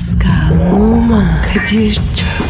Pascal, Oman, Kadir çok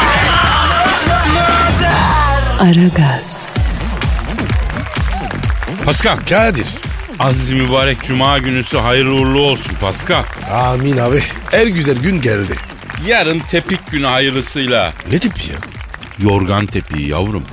Aragaz, Pascal, Kadir. aziz mübarek cuma günüsü hayırlı uğurlu olsun Pascal. Amin abi. Her güzel gün geldi. Yarın tepik günü hayırlısıyla. Ne tip ya? Yorgan tepiği yavrum.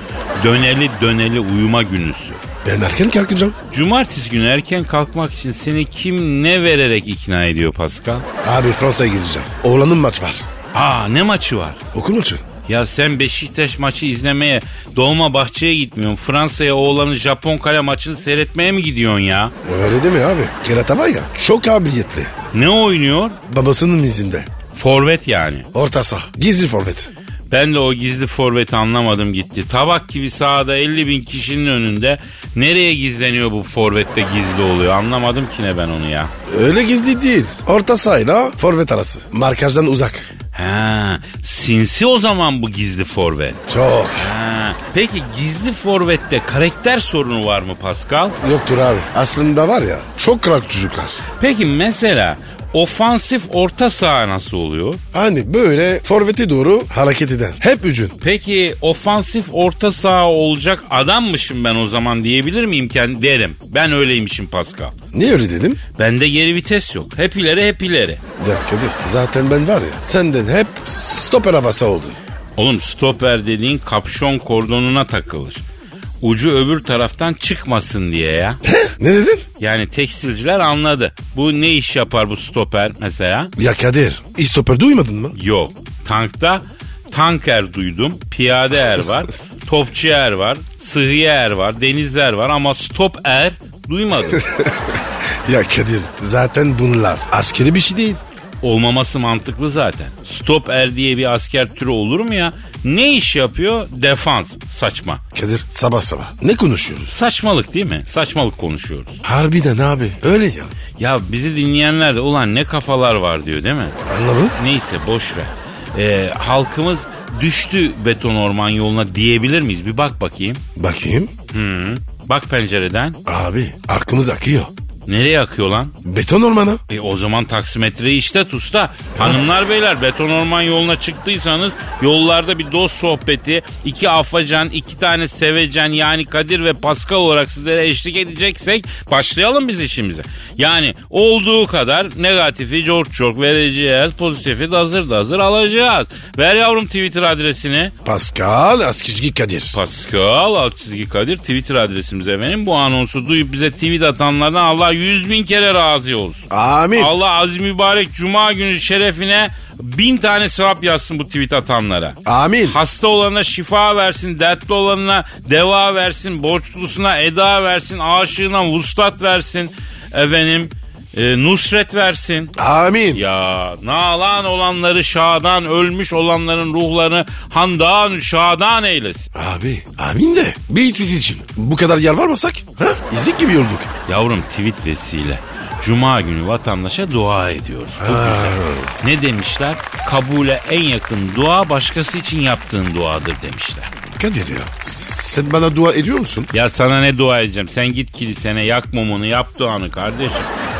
Döneli döneli uyuma günüsü. Ben erken kalkacağım. Cumartesi günü erken kalkmak için seni kim ne vererek ikna ediyor Pascal? Abi Fransa'ya gideceğim. Oğlanın maç var. Aa ne maçı var? Okul maçı. Ya sen Beşiktaş maçı izlemeye Dolma Bahçe'ye gitmiyorsun. Fransa'ya oğlanın Japon kale maçını seyretmeye mi gidiyorsun ya? Öyle değil mi abi? Kerata var ya çok kabiliyetli. Ne oynuyor? Babasının izinde. Forvet yani. Orta saha. Gizli forvet. Ben de o gizli forveti anlamadım gitti. Tabak gibi sahada 50 bin kişinin önünde nereye gizleniyor bu forvette gizli oluyor anlamadım ki ne ben onu ya. Öyle gizli değil. Orta sahayla forvet arası. Markajdan uzak. Ha, sinsi o zaman bu gizli forvet. Çok. Ha, peki gizli forvette karakter sorunu var mı Pascal? Yoktur abi. Aslında var ya çok kral çocuklar. Peki mesela ofansif orta saha nasıl oluyor? Hani böyle forvete doğru hareket eden. Hep ücün. Peki ofansif orta saha olacak adammışım ben o zaman diyebilir miyim kendi derim. Ben öyleymişim Pascal. Niye öyle dedim? Bende geri vites yok. Hep ileri hep ileri. Ya Kadir zaten ben var ya senden hep stoper havası oldun. Oğlum stoper dediğin kapşon kordonuna takılır. Ucu öbür taraftan çıkmasın diye ya. Ne dedin? Yani tekstilciler anladı. Bu ne iş yapar bu stoper mesela? Ya Kadir hiç stoper duymadın mı? Yok. Tankta tanker duydum. Piyade er var. topçu er var. Sıhhiye er var. Denizler var ama stop er duymadım. Ya Kadir zaten bunlar askeri bir şey değil. Olmaması mantıklı zaten. Stop er diye bir asker türü olur mu ya? Ne iş yapıyor? Defans. Saçma. Kadir sabah sabah ne konuşuyoruz? Saçmalık değil mi? Saçmalık konuşuyoruz. Harbiden abi öyle ya. Ya bizi dinleyenler de ulan ne kafalar var diyor değil mi? Anladın? Neyse boş ver. Ee, halkımız düştü beton orman yoluna diyebilir miyiz? Bir bak bakayım. Bakayım. Hı. Bak pencereden. Abi arkamız akıyor. Nereye akıyor lan? Beton ormanı. E o zaman taksimetreyi işte usta. Hanımlar beyler beton orman yoluna çıktıysanız yollarda bir dost sohbeti, iki afacan, iki tane sevecen yani Kadir ve Pascal olarak sizlere eşlik edeceksek başlayalım biz işimize. Yani olduğu kadar negatifi çok çok vereceğiz, pozitifi de hazır da hazır alacağız. Ver yavrum Twitter adresini. Pascal Askizgi Kadir. Pascal alt çizgi Kadir Twitter adresimiz efendim. Bu anonsu duyup bize tweet atanlardan Allah yüz bin kere razı olsun. Amin. Allah aziz mübarek cuma günü şerefine bin tane sevap yazsın bu tweet atanlara. Amin. Hasta olana şifa versin, dertli olanına deva versin, borçlusuna eda versin, aşığına vuslat versin, efendim e, nusret versin. Amin. Ya nalan olanları şadan, ölmüş olanların ruhlarını handan şadan eylesin. Abi amin de bir tweet için bu kadar yalvarmasak ha? İzik gibi olduk. Yavrum tweet vesile. Cuma günü vatandaşa dua ediyoruz. Bu güzel. Ne demişler? Kabule en yakın dua başkası için yaptığın duadır demişler. Kadir ya sen bana dua ediyor musun? Ya sana ne dua edeceğim? Sen git kilisene yak mumunu yap duanı kardeşim.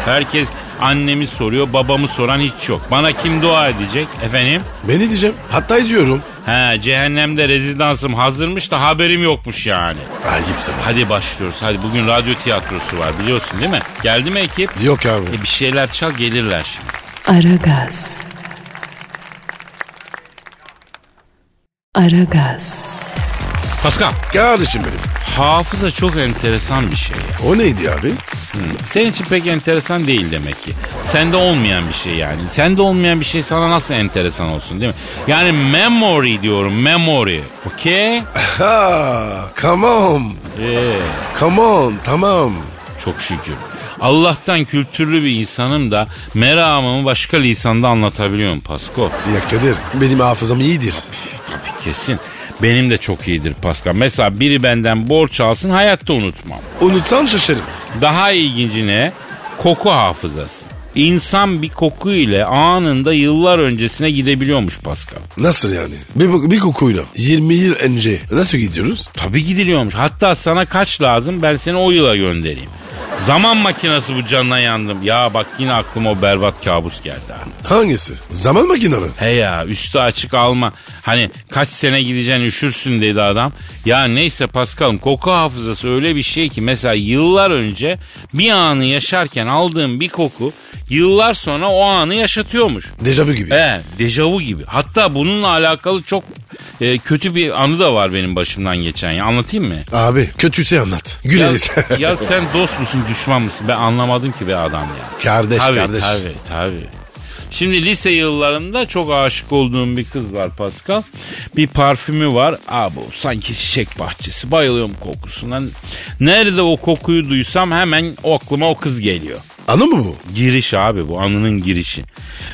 Herkes annemi soruyor babamı soran hiç yok. Bana kim dua edecek efendim? Ben edeceğim. Hatta ediyorum. He cehennemde rezidansım hazırmış da haberim yokmuş yani. Ayıp sana. Hadi başlıyoruz. Hadi bugün radyo tiyatrosu var biliyorsun değil mi? Geldi mi ekip? Yok abi. E bir şeyler çal gelirler şimdi. Aragaz. Aragaz. Pascal, Kardeşim benim. hafıza çok enteresan bir şey ya. O neydi abi? Senin için pek enteresan değil demek ki. Sende olmayan bir şey yani. Sende olmayan bir şey sana nasıl enteresan olsun değil mi? Yani memory diyorum, memory. Okey? Come on. Ee, Come on tamam. çok şükür. Allah'tan kültürlü bir insanım da meramımı başka lisanda anlatabiliyorum Pasko. Ya Kadir benim hafızam iyidir. Tabii kesin. Benim de çok iyidir Pascal. Mesela biri benden borç alsın hayatta unutmam. Unutsan şaşarım. Daha ilginci ne? Koku hafızası. İnsan bir koku ile anında yıllar öncesine gidebiliyormuş Pascal. Nasıl yani? Bir, bir kokuyla 20 yıl önce nasıl gidiyoruz? Tabii gidiliyormuş. Hatta sana kaç lazım ben seni o yıla göndereyim. Zaman makinesi bu canına yandım. Ya bak yine aklıma o berbat kabus geldi ha. Hangisi? Zaman makinesi. He ya üstü açık alma. Hani kaç sene gideceksin üşürsün dedi adam. Ya neyse Paskal'ım koku hafızası öyle bir şey ki mesela yıllar önce bir anı yaşarken aldığım bir koku yıllar sonra o anı yaşatıyormuş. Dejavu gibi. He dejavu gibi. Hatta bununla alakalı çok e, kötü bir anı da var benim başımdan geçen ya. Anlatayım mı? Abi kötüyse anlat. Ya, Güleriz. ya sen dost musun düşman mısın? Ben anlamadım ki be adam ya. kardeş Tabii kardeş. tabii tabii. Şimdi lise yıllarında çok aşık olduğum bir kız var Pascal. Bir parfümü var. Aa bu sanki çiçek bahçesi. Bayılıyorum kokusuna. Nerede o kokuyu duysam hemen o aklıma o kız geliyor. Anı mı bu? Giriş abi bu anının girişi.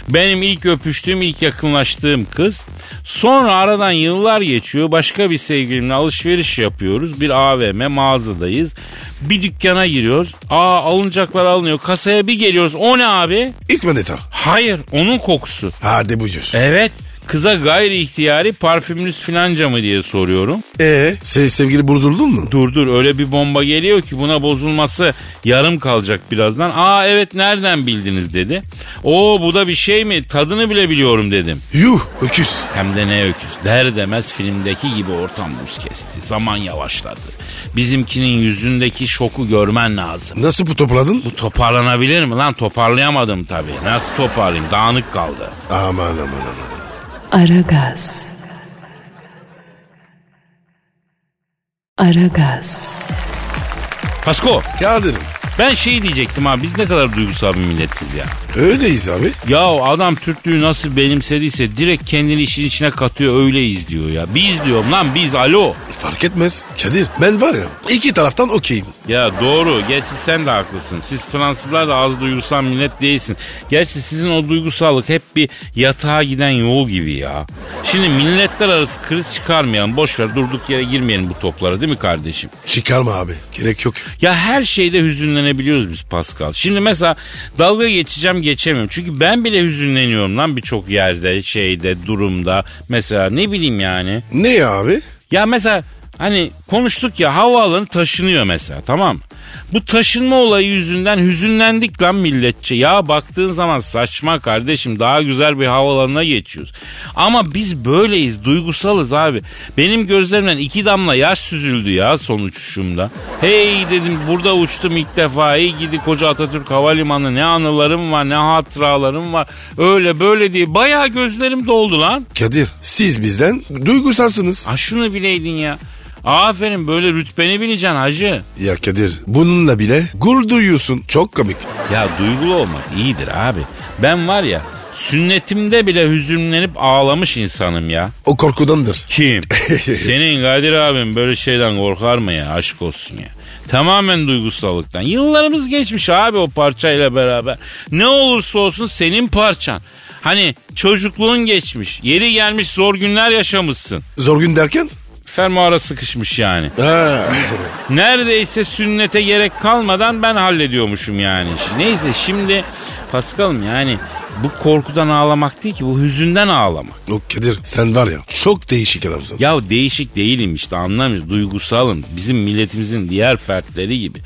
Benim ilk öpüştüğüm, ilk yakınlaştığım kız. Sonra aradan yıllar geçiyor. Başka bir sevgilimle alışveriş yapıyoruz. Bir AVM mağazadayız. Bir dükkana giriyoruz. Aa alınacaklar alınıyor. Kasaya bir geliyoruz. O ne abi? İlk maneta. Hayır onun kokusu. Hadi buyur. Evet kıza gayri ihtiyari parfümünüz filanca mı diye soruyorum. Ee, se sevgili bozuldun mu? Dur dur öyle bir bomba geliyor ki buna bozulması yarım kalacak birazdan. Aa evet nereden bildiniz dedi. Oo bu da bir şey mi tadını bile biliyorum dedim. Yuh öküz. Hem de ne öküz. Der demez filmdeki gibi ortam buz kesti. Zaman yavaşladı. Bizimkinin yüzündeki şoku görmen lazım. Nasıl bu topladın? Bu toparlanabilir mi lan? Toparlayamadım tabii. Nasıl toparlayayım? Dağınık kaldı. Aman aman aman. Aragaz. Aragaz. Pasko Kadir'im. ben şey diyecektim abi biz ne kadar duygusal bir milletiz ya. Öyleyiz abi. Ya adam Türklüğü nasıl benimsediyse direkt kendini işin içine katıyor öyleyiz diyor ya. Biz diyorum lan biz alo. Fark etmez. Kadir ben var ya iki taraftan okeyim. Ya doğru. Gerçi sen de haklısın. Siz Fransızlar da az duygusal millet değilsin. Gerçi sizin o duygusallık hep bir yatağa giden yol gibi ya. Şimdi milletler arası kriz çıkarmayalım. Boş ver durduk yere girmeyelim bu toplara değil mi kardeşim? Çıkarma abi. Gerek yok. Ya her şeyde hüzünlenebiliyoruz biz Pascal. Şimdi mesela dalga geçeceğim geçemiyorum. Çünkü ben bile hüzünleniyorum lan birçok yerde, şeyde, durumda. Mesela ne bileyim yani. Ne ya abi? Ya mesela hani konuştuk ya havaalanı taşınıyor mesela tamam? Bu taşınma olayı yüzünden hüzünlendik lan milletçe. Ya baktığın zaman saçma kardeşim daha güzel bir havalarına geçiyoruz. Ama biz böyleyiz duygusalız abi. Benim gözlerimden iki damla yaş süzüldü ya son uçuşumda. Hey dedim burada uçtum ilk defa. Hey gidi koca Atatürk Havalimanı ne anılarım var ne hatıralarım var. Öyle böyle diye bayağı gözlerim doldu lan. Kadir siz bizden duygusalsınız. Ha şunu bileydin ya. Aferin böyle rütbeni bileceksin hacı. Ya Kadir bununla bile gurur duyuyorsun. Çok komik. Ya duygulu olmak iyidir abi. Ben var ya sünnetimde bile hüzünlenip ağlamış insanım ya. O korkudandır. Kim? Senin Kadir abim böyle şeyden korkar mı ya aşk olsun ya. Tamamen duygusallıktan. Yıllarımız geçmiş abi o parçayla beraber. Ne olursa olsun senin parçan. Hani çocukluğun geçmiş. Yeri gelmiş zor günler yaşamışsın. Zor gün derken? Fermuara sıkışmış yani. Neredeyse sünnete gerek kalmadan ben hallediyormuşum yani. Neyse şimdi Paskal'ım yani bu korkudan ağlamak değil ki bu hüzünden ağlamak. o Kadir sen var ya çok değişik adamsın. Ya değişik değilim işte anlamıyoruz. Duygusalım. Bizim milletimizin diğer fertleri gibi.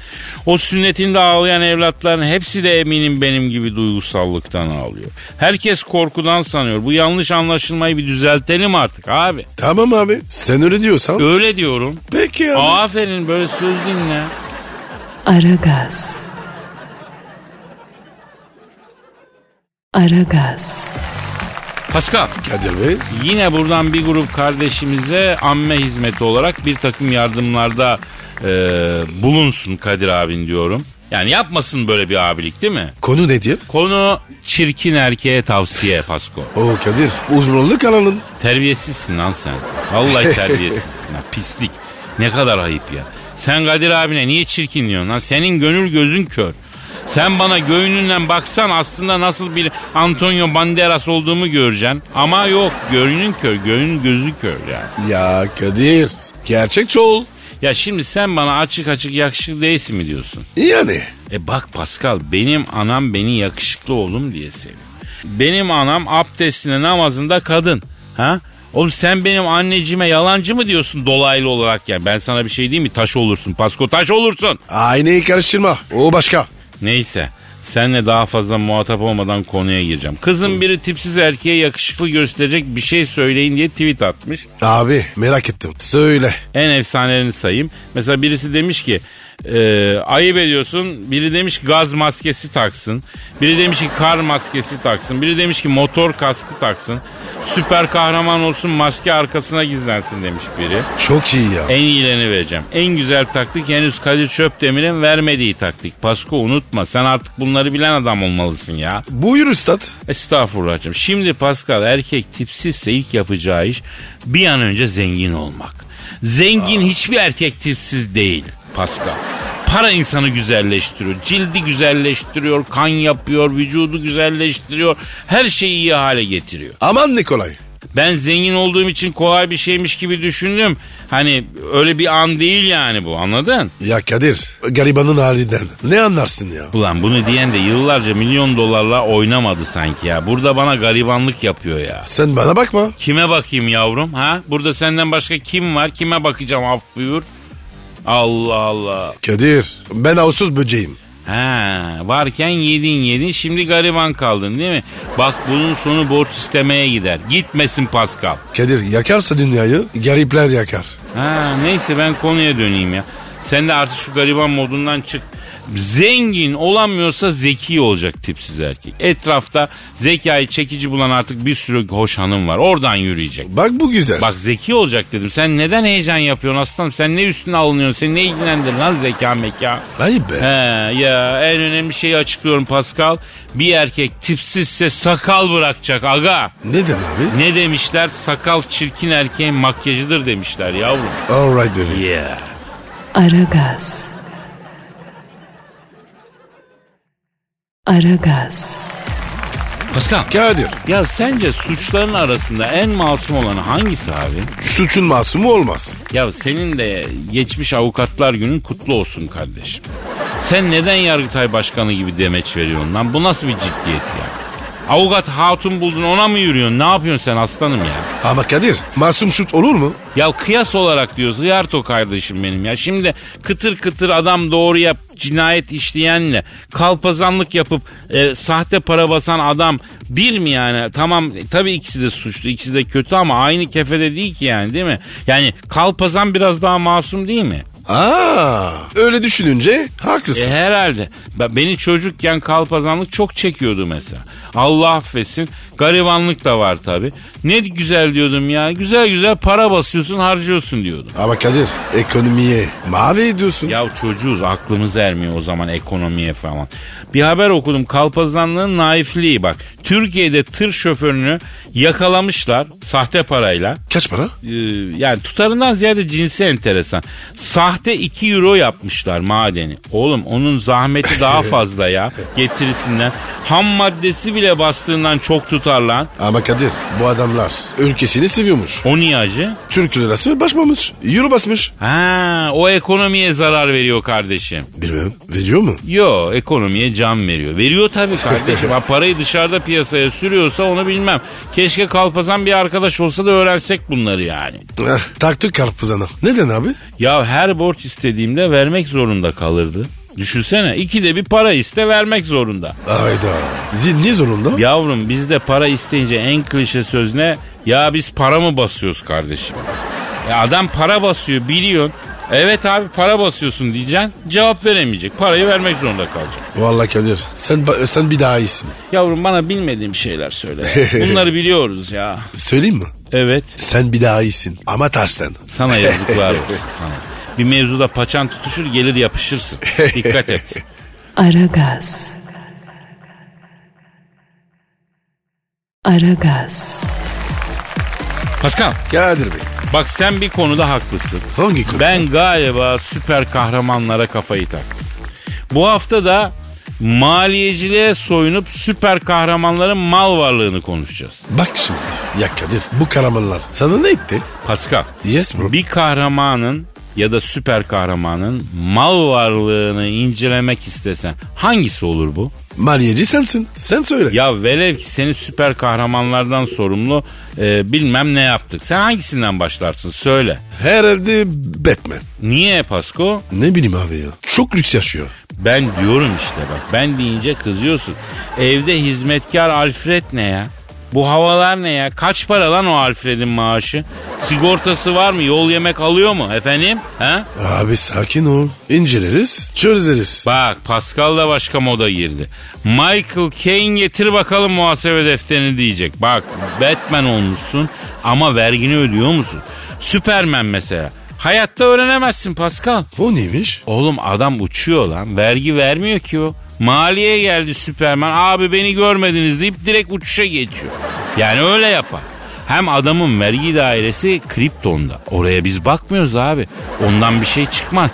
O sünnetinde ağlayan evlatların hepsi de eminim benim gibi duygusallıktan ağlıyor. Herkes korkudan sanıyor. Bu yanlış anlaşılmayı bir düzeltelim artık abi. Tamam abi sen öyle diyorsan. Öyle diyorum. Peki abi. Aferin böyle söz dinle. Aragaz. Aragaz. Pascal. Kadir Bey. Yine buradan bir grup kardeşimize amme hizmeti olarak bir takım yardımlarda e, bulunsun Kadir abin diyorum. Yani yapmasın böyle bir abilik değil mi? Konu nedir? Konu çirkin erkeğe tavsiye Pasko. O Kadir uzmanlık alanın. Terbiyesizsin lan sen. Vallahi terbiyesizsin ha pislik. Ne kadar ayıp ya. Sen Kadir abine niye çirkin diyorsun lan? Senin gönül gözün kör. Sen bana göğününden baksan aslında nasıl bir Antonio Banderas olduğumu göreceksin. Ama yok göğünün kör, göğünün gözü kör yani. Ya Kadir gerçekçi ol. Ya şimdi sen bana açık açık yakışıklı değilsin mi diyorsun? Yani E bak Pascal benim anam beni yakışıklı oğlum diye seviyor. Benim anam abdestine namazında kadın. Ha? Oğlum sen benim anneciğime yalancı mı diyorsun dolaylı olarak yani? Ben sana bir şey diyeyim mi? Taş olursun Pasko taş olursun. aynayı karıştırma. O başka. Neyse senle daha fazla muhatap olmadan konuya gireceğim. Kızın biri tipsiz erkeğe yakışıklı gösterecek bir şey söyleyin diye tweet atmış. Abi merak ettim. Söyle. En efsanelerini sayayım. Mesela birisi demiş ki e, ayıp ediyorsun. Biri demiş ki gaz maskesi taksın. Biri demiş ki kar maskesi taksın. Biri demiş ki motor kaskı taksın. Süper kahraman olsun maske arkasına gizlensin demiş biri. Çok iyi ya. En iyilerini vereceğim. En güzel taktik henüz Kadir Çöpdemir'in vermediği taktik. Pasko unutma sen artık bunları bilen adam olmalısın ya. Buyur üstad. Estağfurullah'cığım. Şimdi Pascal erkek tipsizse ilk yapacağı iş bir an önce zengin olmak. Zengin hiçbir erkek tipsiz değil Pascal. Para insanı güzelleştiriyor. Cildi güzelleştiriyor. Kan yapıyor. Vücudu güzelleştiriyor. Her şeyi iyi hale getiriyor. Aman ne kolay. Ben zengin olduğum için kolay bir şeymiş gibi düşündüm. Hani öyle bir an değil yani bu anladın? Ya Kadir garibanın halinden ne anlarsın ya? Ulan bunu diyen de yıllarca milyon dolarla oynamadı sanki ya. Burada bana garibanlık yapıyor ya. Sen bana bakma. Kime bakayım yavrum ha? Burada senden başka kim var? Kime bakacağım af buyur. Allah Allah. Kadir ben Ağustos böceğim. Ha, varken yedin yedin şimdi gariban kaldın değil mi? Bak bunun sonu borç istemeye gider. Gitmesin Pascal. Kadir yakarsa dünyayı garipler yakar. Ha, neyse ben konuya döneyim ya. Sen de artık şu gariban modundan çık. Zengin olamıyorsa zeki olacak tipsiz erkek. Etrafta zekayı çekici bulan artık bir sürü hoş hanım var. Oradan yürüyecek. Bak bu güzel. Bak zeki olacak dedim. Sen neden heyecan yapıyorsun aslanım? Sen ne üstüne alınıyorsun? Seni ne ilgilendirir lan zeka meka? Ayıp be. He ya en önemli şeyi açıklıyorum Pascal. Bir erkek tipsizse sakal bırakacak aga. Neden abi? Ne demişler? Sakal çirkin erkeğin makyajıdır demişler yavrum. Alright bebeğim. Yeah. Aragaz. Aragaz. Pascal. Kadir Ya sence suçların arasında en masum olanı hangisi abi? suçun masumu olmaz. Ya senin de geçmiş avukatlar günün kutlu olsun kardeşim. Sen neden Yargıtay Başkanı gibi demeç veriyorsun lan? Bu nasıl bir ciddiyet ya? Avukat hatun buldun ona mı yürüyorsun? Ne yapıyorsun sen aslanım ya? Ama Kadir masum şut olur mu? Ya kıyas olarak diyoruz hıyarto kardeşim benim ya. Şimdi kıtır kıtır adam doğruya cinayet işleyenle kalpazanlık yapıp e, sahte para basan adam bir mi yani? Tamam tabii ikisi de suçlu ikisi de kötü ama aynı kefede değil ki yani değil mi? Yani kalpazan biraz daha masum değil mi? Aa, öyle düşününce haklısın. E, herhalde. Ben- Beni çocukken kalpazanlık çok çekiyordu mesela. Allah affetsin. Garibanlık da var tabii. Ne güzel diyordum ya. Güzel güzel para basıyorsun harcıyorsun diyordum. Ama Kadir ekonomiye mavi ediyorsun. Ya çocuğuz aklımız ermiyor o zaman ekonomiye falan. Bir haber okudum kalpazanlığın naifliği bak. Türkiye'de tır şoförünü yakalamışlar sahte parayla. Kaç para? Ee, yani tutarından ziyade cinsi enteresan. Sahte 2 euro yapmışlar madeni. Oğlum onun zahmeti daha fazla ya getirisinden. Ham maddesi bile bastığından çok tutar lan. Ama Kadir bu adamlar ülkesini seviyormuş. O niye acı? Türk lirası basmamış. Euro basmış. Ha, o ekonomiye zarar veriyor kardeşim. Bilmem veriyor mu? Yo ekonomiye can veriyor. Veriyor tabii kardeşim. ha, parayı dışarıda piyasaya sürüyorsa onu bilmem. Keşke kalpazan bir arkadaş olsa da öğrensek bunları yani. Heh, taktık karpuzana. Neden abi? Ya her borç istediğimde vermek zorunda kalırdı. Düşünsene ikide bir para iste vermek zorunda. Ayda. Zil niye zorunda? Yavrum bizde para isteyince en klişe söz ne? Ya biz para mı basıyoruz kardeşim? Ya adam para basıyor biliyorsun. Evet abi para basıyorsun diyeceksin. Cevap veremeyecek. Parayı vermek zorunda kalacak. Vallahi Kadir sen, sen bir daha iyisin. Yavrum bana bilmediğim şeyler söyle. Bunları biliyoruz ya. Söyleyeyim mi? Evet. Sen bir daha iyisin ama tersten. Sana yazıklar olsun sana. Bir mevzuda paçan tutuşur gelir yapışırsın. Dikkat et. Aragaz. Aragaz. Pascal Kadir Bey bak sen bir konuda haklısın. hangi konu? Ben galiba süper kahramanlara kafayı taktım. Bu hafta da Maliyeciliğe soyunup süper kahramanların mal varlığını konuşacağız. Bak şimdi. Ya Kadir bu kahramanlar sana ne etti? Pascal. Yes bro. Bir kahramanın ya da süper kahramanın mal varlığını incelemek istesen hangisi olur bu? Maliyeci sensin. Sen söyle. Ya velev ki seni süper kahramanlardan sorumlu e, bilmem ne yaptık. Sen hangisinden başlarsın söyle. Herhalde Batman. Niye Pasko? Ne bileyim abi ya. Çok lüks yaşıyor. Ben diyorum işte bak ben deyince kızıyorsun. Evde hizmetkar Alfred ne ya? Bu havalar ne ya? Kaç para lan o Alfred'in maaşı? Sigortası var mı? Yol yemek alıyor mu? Efendim? Ha? Abi sakin ol. İnceleriz, çözeriz. Bak Pascal da başka moda girdi. Michael Caine getir bakalım muhasebe defterini diyecek. Bak Batman olmuşsun ama vergini ödüyor musun? Superman mesela. Hayatta öğrenemezsin Pascal. O neymiş? Oğlum adam uçuyor lan. Vergi vermiyor ki o. Maliye geldi Süperman. Abi beni görmediniz deyip direkt uçuşa geçiyor. Yani öyle yapar. Hem adamın vergi dairesi Krypton'da. Oraya biz bakmıyoruz abi. Ondan bir şey çıkmaz.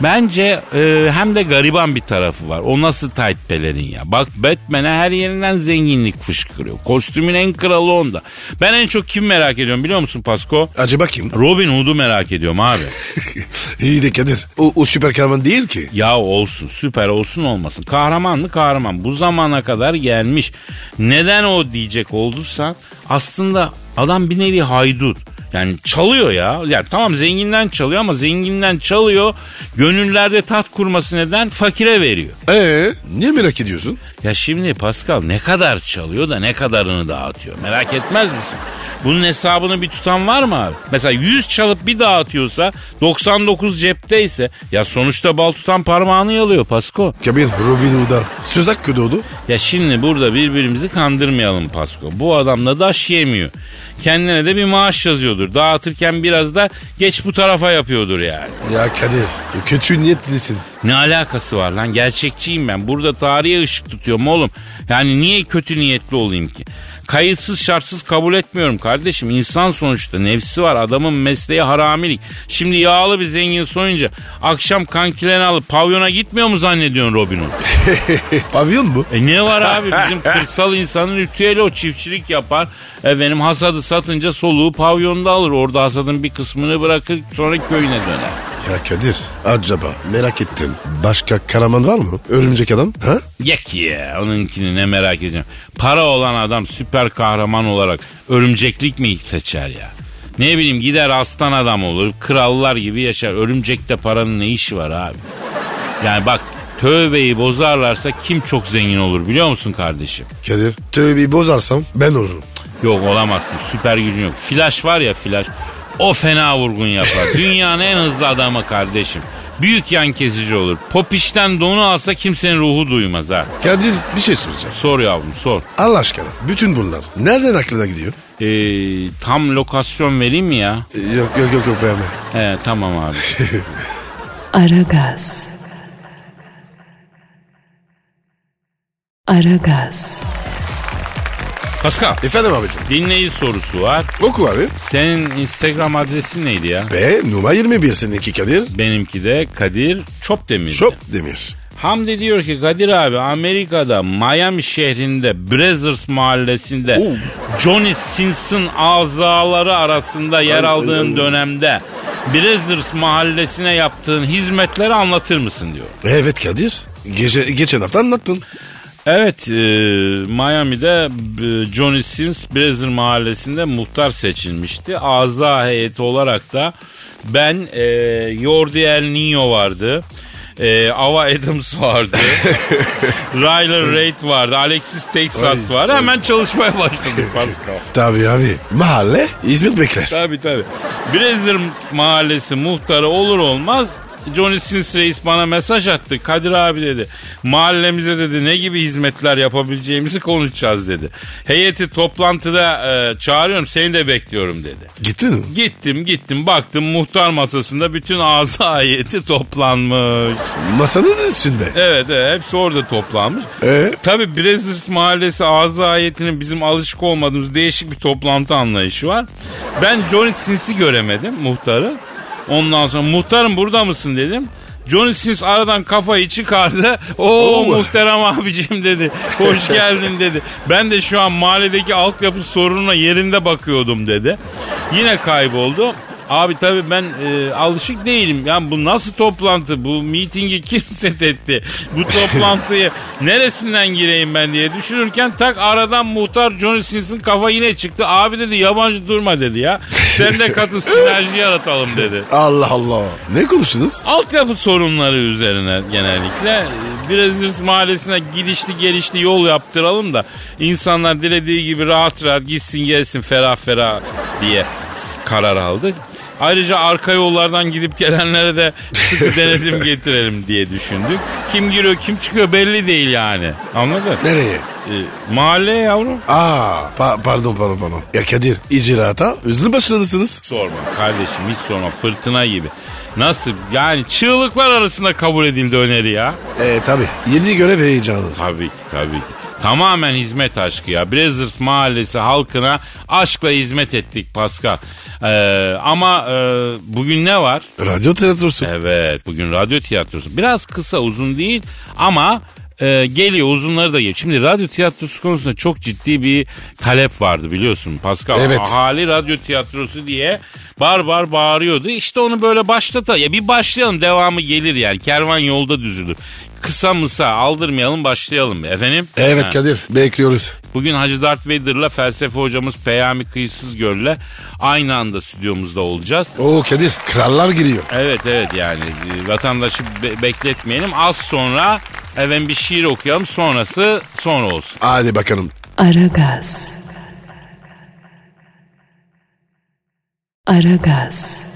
Bence e, hem de gariban bir tarafı var. O nasıl tight pelerin ya. Bak Batman'e her yerinden zenginlik fışkırıyor. Kostümün en kralı onda. Ben en çok kim merak ediyorum biliyor musun Pasko? Acaba kim? Robin Hood'u merak ediyorum abi. İyi de Kadir. O, o süper kahraman değil ki. Ya olsun süper olsun olmasın. Kahraman mı kahraman. Bu zamana kadar gelmiş. Neden o diyecek olursan aslında adam bir nevi haydut. Yani çalıyor ya. Yani tamam zenginden çalıyor ama zenginden çalıyor. Gönüllerde tat kurması neden fakire veriyor. Ee, niye merak ediyorsun? Ya şimdi Pascal ne kadar çalıyor da ne kadarını dağıtıyor. Merak etmez misin? Bunun hesabını bir tutan var mı abi? Mesela 100 çalıp bir dağıtıyorsa 99 cepteyse ya sonuçta bal tutan parmağını yalıyor Pasko. Kabir Robin Hood'a söz hakkı doğdu. Ya şimdi burada birbirimizi kandırmayalım Pasko. Bu adam da daş yemiyor. Kendine de bir maaş yazıyordur. Dağıtırken biraz da geç bu tarafa yapıyordur yani. Ya Kadir kötü niyetlisin. Ne alakası var lan? Gerçekçiyim ben. Burada tarihe ışık tutuyorum oğlum. Yani niye kötü niyetli olayım ki? Kayıtsız şartsız kabul etmiyorum kardeşim. İnsan sonuçta nefsi var. Adamın mesleği haramilik. Şimdi yağlı bir zengin soyunca akşam kankilerini alıp pavyona gitmiyor mu zannediyorsun Robin Hood? Pavyon mu? E ne var abi bizim kırsal insanın ritüeli o çiftçilik yapar. Efendim hasadı satınca soluğu pavyonda alır. Orada hasadın bir kısmını bırakır sonra köyüne döner. Ya Kadir acaba merak ettim. Başka kahraman var mı? Örümcek adam. Ha? Yak ya onunkini ne merak edeceğim. Para olan adam süper kahraman olarak örümceklik mi seçer ya? Ne bileyim gider aslan adam olur. Krallar gibi yaşar. Örümcekte paranın ne işi var abi? Yani bak tövbeyi bozarlarsa kim çok zengin olur biliyor musun kardeşim? Kadir tövbeyi bozarsam ben olurum. Yok olamazsın süper gücün yok. Flash var ya flash o fena vurgun yapar. Dünyanın en hızlı adamı kardeşim. Büyük yan kesici olur. Popişten donu alsa kimsenin ruhu duymaz ha. Kadir bir şey soracağım. Sor yavrum sor. Allah aşkına bütün bunlar nereden aklına gidiyor? Ee, tam lokasyon vereyim mi ya? Ee, Yok yok yok yok verme. He tamam abi. Aragaz. Aragaz. Pascal Efendim abicim. dinleyici sorusu var. Oku abi. Senin Instagram adresin neydi ya? B numara 21 seninki Kadir. Benimki de Kadir Çopdemir. Şop Demir. Hamdi diyor ki Kadir abi Amerika'da Miami şehrinde Brazzers mahallesinde Oo. Johnny Sins'in azaları arasında yer Ay, aldığın ay. dönemde Brazzers mahallesine yaptığın hizmetleri anlatır mısın diyor. Evet Kadir. Gece, geçen hafta anlattın. Evet e, Miami'de e, Johnny Sins Brazzer mahallesinde muhtar seçilmişti. Aza heyeti olarak da ben e, Jordi El Nino vardı. E, Ava Adams vardı. Ryler Reid vardı. Alexis Texas Ay, vardı. Hemen çalışmaya başladık Pascal. Tabii abi. Mahalle hizmet bekler. Tabii tabii. Brazzer mahallesi muhtarı olur olmaz Johnny Sins reis bana mesaj attı. Kadir abi dedi. Mahallemize dedi ne gibi hizmetler yapabileceğimizi konuşacağız dedi. Heyeti toplantıda e, çağırıyorum seni de bekliyorum dedi. Gittin mi? Gittim gittim baktım muhtar masasında bütün ağza heyeti toplanmış. Masanın üstünde. Evet evet hepsi orada toplanmış. Ee? Tabii Brezis Mahallesi ağza ayetinin bizim alışık olmadığımız değişik bir toplantı anlayışı var. Ben Johnny Sins'i göremedim muhtarı. Ondan sonra muhtarım burada mısın dedim. Johnny Sins aradan kafayı çıkardı. Oo. muhterem abicim dedi. Hoş geldin dedi. Ben de şu an mahalledeki altyapı sorununa yerinde bakıyordum dedi. Yine kayboldu. Abi tabii ben e, alışık değilim. Yani bu nasıl toplantı? Bu mitingi kim set etti? Bu toplantıyı neresinden gireyim ben diye düşünürken tak aradan muhtar Johnny Sins'in kafa yine çıktı. Abi dedi yabancı durma dedi ya. Sen de katıl sinerji yaratalım dedi. Allah Allah. Ne konuştunuz? Altyapı sorunları üzerine genellikle Brezilya mahallesine gidişli gelişli yol yaptıralım da insanlar dilediği gibi rahat rahat gitsin gelsin ferah ferah diye karar aldık. Ayrıca arka yollardan gidip gelenlere de sıkı denetim getirelim diye düşündük. Kim giriyor kim çıkıyor belli değil yani. Anladın? Nereye? Ee, mahalleye yavrum. Aa pa- pardon pardon pardon. Ya Kadir icraata üzülü başladısınız. Sorma kardeşim hiç sorma fırtına gibi. Nasıl yani çığlıklar arasında kabul edildi öneri ya. E tabi yeni görev heyecanı. Tabii ki tabii ki. Tamamen hizmet aşkı ya. Brazzers mahallesi halkına aşkla hizmet ettik Pascal. Ee, ama e, bugün ne var? Radyo tiyatrosu. Evet bugün radyo tiyatrosu. Biraz kısa uzun değil ama e, geliyor uzunları da geliyor. Şimdi radyo tiyatrosu konusunda çok ciddi bir talep vardı biliyorsun Pascal. Evet. Ahali radyo tiyatrosu diye bar bar bağırıyordu. İşte onu böyle başlata ya bir başlayalım devamı gelir yani. Kervan yolda düzülür. Kısa mısa aldırmayalım başlayalım efendim. Evet Ha. Kadir bekliyoruz. Bugün Hacı Dert Vader'la felsefe hocamız Peyami Kıyısız Göl'le aynı anda stüdyomuzda olacağız. Oo Kadir krallar giriyor. Evet evet yani e, vatandaşı be- bekletmeyelim. Az sonra efendim bir şiir okuyalım sonrası sonra olsun. Hadi bakalım. Aragaz. Aragaz.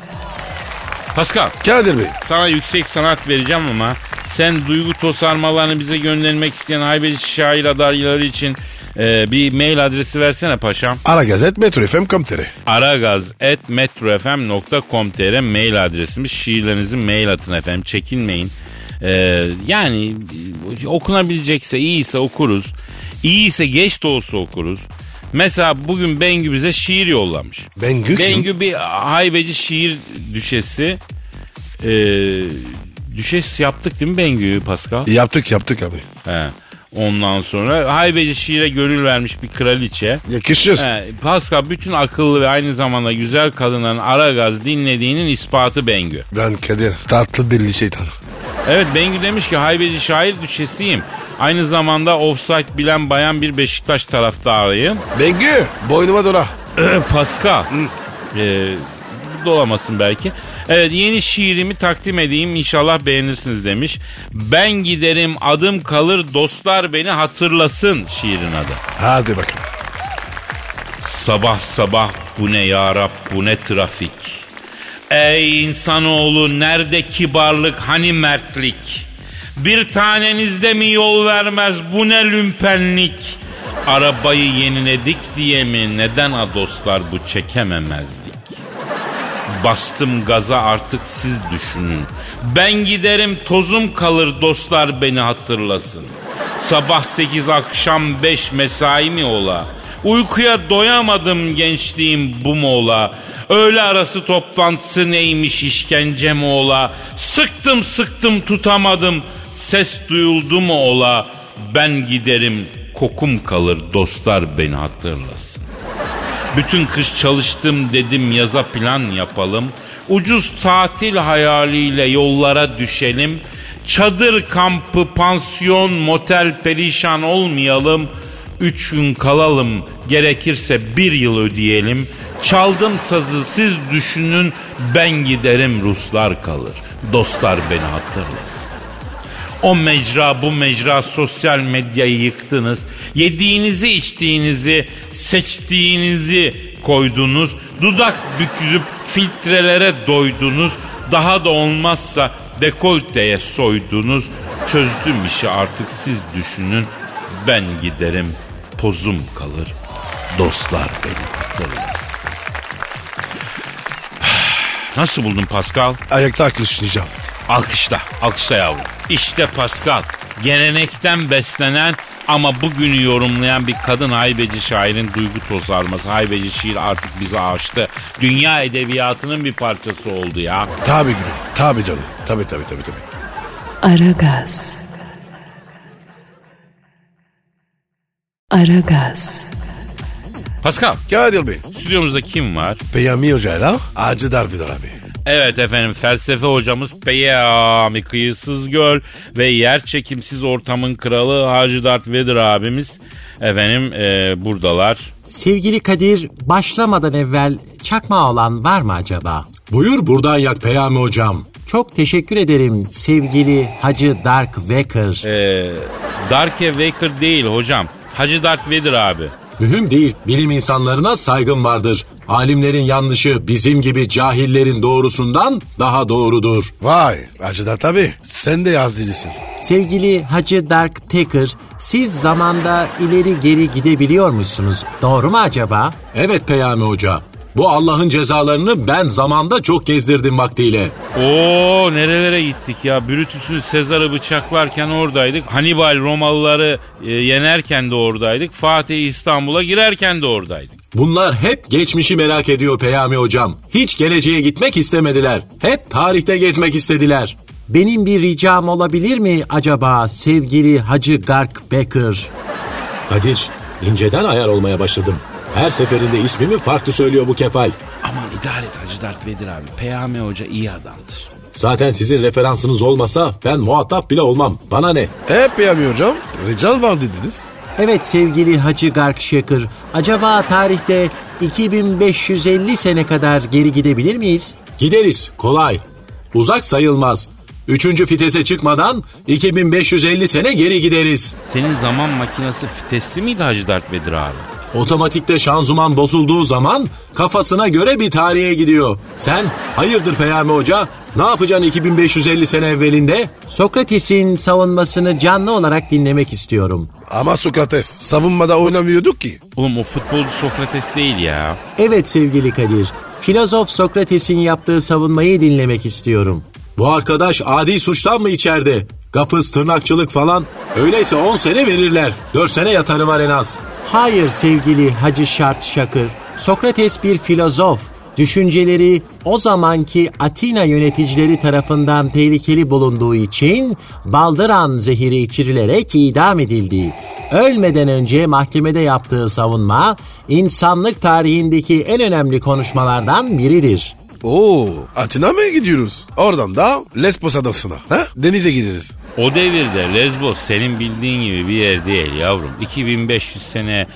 Pascal Kadir Bey. sana yüksek sanat vereceğim ama sen duygu tosarmalarını bize göndermek isteyen haybeci şair adayları için e, bir mail adresi versene paşam. Ara Gazet Metro FM Komtere. aragaz.metrofm.com.tr mail adresimiz. Şiirlerinizi mail atın efendim. Çekinmeyin. Ee, yani okunabilecekse iyiyse okuruz. İyiyse geç de olsa okuruz. Mesela bugün Bengü bize şiir yollamış. Bengü kim? Bengü bir haybeci şiir düşesi. Ee, düşes yaptık değil mi Bengü'yü Pascal? Yaptık yaptık abi. He. Ondan sonra haybeci şiire gönül vermiş bir kraliçe. Yakışır. He, Pascal bütün akıllı ve aynı zamanda güzel kadınların ara gaz dinlediğinin ispatı Bengü. Ben Kadir tatlı dilli şeytan. Evet Bengü demiş ki haybeci şair düşesiyim. Aynı zamanda offside bilen bayan bir Beşiktaş taraftarıyım. Bengü boynuma dola. Pascal. Ee, dolamasın belki. Evet yeni şiirimi takdim edeyim inşallah beğenirsiniz demiş. Ben giderim adım kalır dostlar beni hatırlasın şiirin adı. Hadi bakalım. Sabah sabah bu ne ya Rab bu ne trafik. Ey insanoğlu nerede kibarlık hani mertlik. Bir tanenizde mi yol vermez bu ne lümpenlik. Arabayı yeniledik diye mi neden a dostlar bu çekememezlik. Bastım gaza artık siz düşünün. Ben giderim tozum kalır dostlar beni hatırlasın. Sabah sekiz akşam beş mesai mi ola? Uykuya doyamadım gençliğim bu mu ola? Öğle arası toplantısı neymiş işkence mi ola? Sıktım sıktım tutamadım. Ses duyuldu mu ola? Ben giderim kokum kalır dostlar beni hatırlasın. Bütün kış çalıştım dedim yaza plan yapalım. Ucuz tatil hayaliyle yollara düşelim. Çadır kampı, pansiyon, motel perişan olmayalım. Üç gün kalalım, gerekirse bir yıl ödeyelim. Çaldım sazı siz düşünün, ben giderim Ruslar kalır. Dostlar beni hatırlasın. O mecra bu mecra sosyal medyayı yıktınız. Yediğinizi içtiğinizi seçtiğinizi koydunuz. Dudak büküzüp filtrelere doydunuz. Daha da olmazsa dekolteye soydunuz. Çözdüm işi artık siz düşünün. Ben giderim pozum kalır. Dostlar beni hatırlasın. Nasıl buldun Pascal? Ayakta alkışlayacağım. Alkışla, alkışla yavrum. İşte Pascal, gelenekten beslenen ama bugünü yorumlayan bir kadın haybeci şairin duygu tosarması. Haybeci şiir artık bizi aştı. Dünya edebiyatının bir parçası oldu ya. Tabi gülüm. Tabi canım. Tabi tabi tabi tabi. Aragaz. Aragaz. Pascal, Kadir Bey. stüdyomuzda kim var? Peyami Hoca'yla Hacı Darvidar abi. Evet efendim felsefe hocamız Peyami Kıyısız Göl ve yer çekimsiz ortamın kralı Hacı Dert Vedir abimiz efendim e, buradalar. Sevgili Kadir, başlamadan evvel çakma olan var mı acaba? Buyur buradan yak Peyami hocam. Çok teşekkür ederim sevgili Hacı Dark Waker. E, Darke Waker değil hocam. Hacı Dert Vedir abi. Mühim değil. Bilim insanlarına saygım vardır. Alimlerin yanlışı bizim gibi cahillerin doğrusundan daha doğrudur. Vay Hacı Dert abi sen de yaz dilisin. Sevgili Hacı Dark Taker, siz zamanda ileri geri gidebiliyormuşsunuz. Doğru mu acaba? Evet Peyami hoca. Bu Allah'ın cezalarını ben zamanda çok gezdirdim vaktiyle. Oo nerelere gittik ya. Brutus'u Sezar'ı bıçaklarken oradaydık. Hannibal Romalıları e, yenerken de oradaydık. Fatih İstanbul'a girerken de oradaydık. Bunlar hep geçmişi merak ediyor Peyami hocam. Hiç geleceğe gitmek istemediler. Hep tarihte gezmek istediler. Benim bir ricam olabilir mi acaba sevgili Hacı Gark Becker? Kadir, inceden ayar olmaya başladım. Her seferinde ismimi farklı söylüyor bu kefal. Aman idare et Hacı Dert Vedir abi. Peyami Hoca iyi adamdır. Zaten sizin referansınız olmasa ben muhatap bile olmam. Bana ne? E Peyami Hocam rical var dediniz. Evet sevgili Hacı Gark Şakır, acaba tarihte 2550 sene kadar geri gidebilir miyiz? Gideriz, kolay. Uzak sayılmaz. Üçüncü fitese çıkmadan 2550 sene geri gideriz. Senin zaman makinesi fitesli miydi Hacı Dert Vedir abi? Otomatikte şanzıman bozulduğu zaman kafasına göre bir tarihe gidiyor. Sen hayırdır Peyami Hoca? Ne yapacaksın 2550 sene evvelinde? Sokrates'in savunmasını canlı olarak dinlemek istiyorum. Ama Sokrates savunmada oynamıyorduk ki. Oğlum o futbolcu Sokrates değil ya. Evet sevgili Kadir, filozof Sokrates'in yaptığı savunmayı dinlemek istiyorum. Bu arkadaş adi suçtan mı içeride? Kapız, tırnakçılık falan. Öyleyse 10 sene verirler. 4 sene yatarı var en az. Hayır sevgili Hacı Şart Şakır, Sokrates bir filozof. Düşünceleri o zamanki Atina yöneticileri tarafından tehlikeli bulunduğu için baldıran zehiri içirilerek idam edildi. Ölmeden önce mahkemede yaptığı savunma insanlık tarihindeki en önemli konuşmalardan biridir. Oo Atina mı gidiyoruz? Oradan da Lesbos adasına. Ha? Denize gideriz. O devirde Lesbos senin bildiğin gibi bir yer değil yavrum. 2500 sene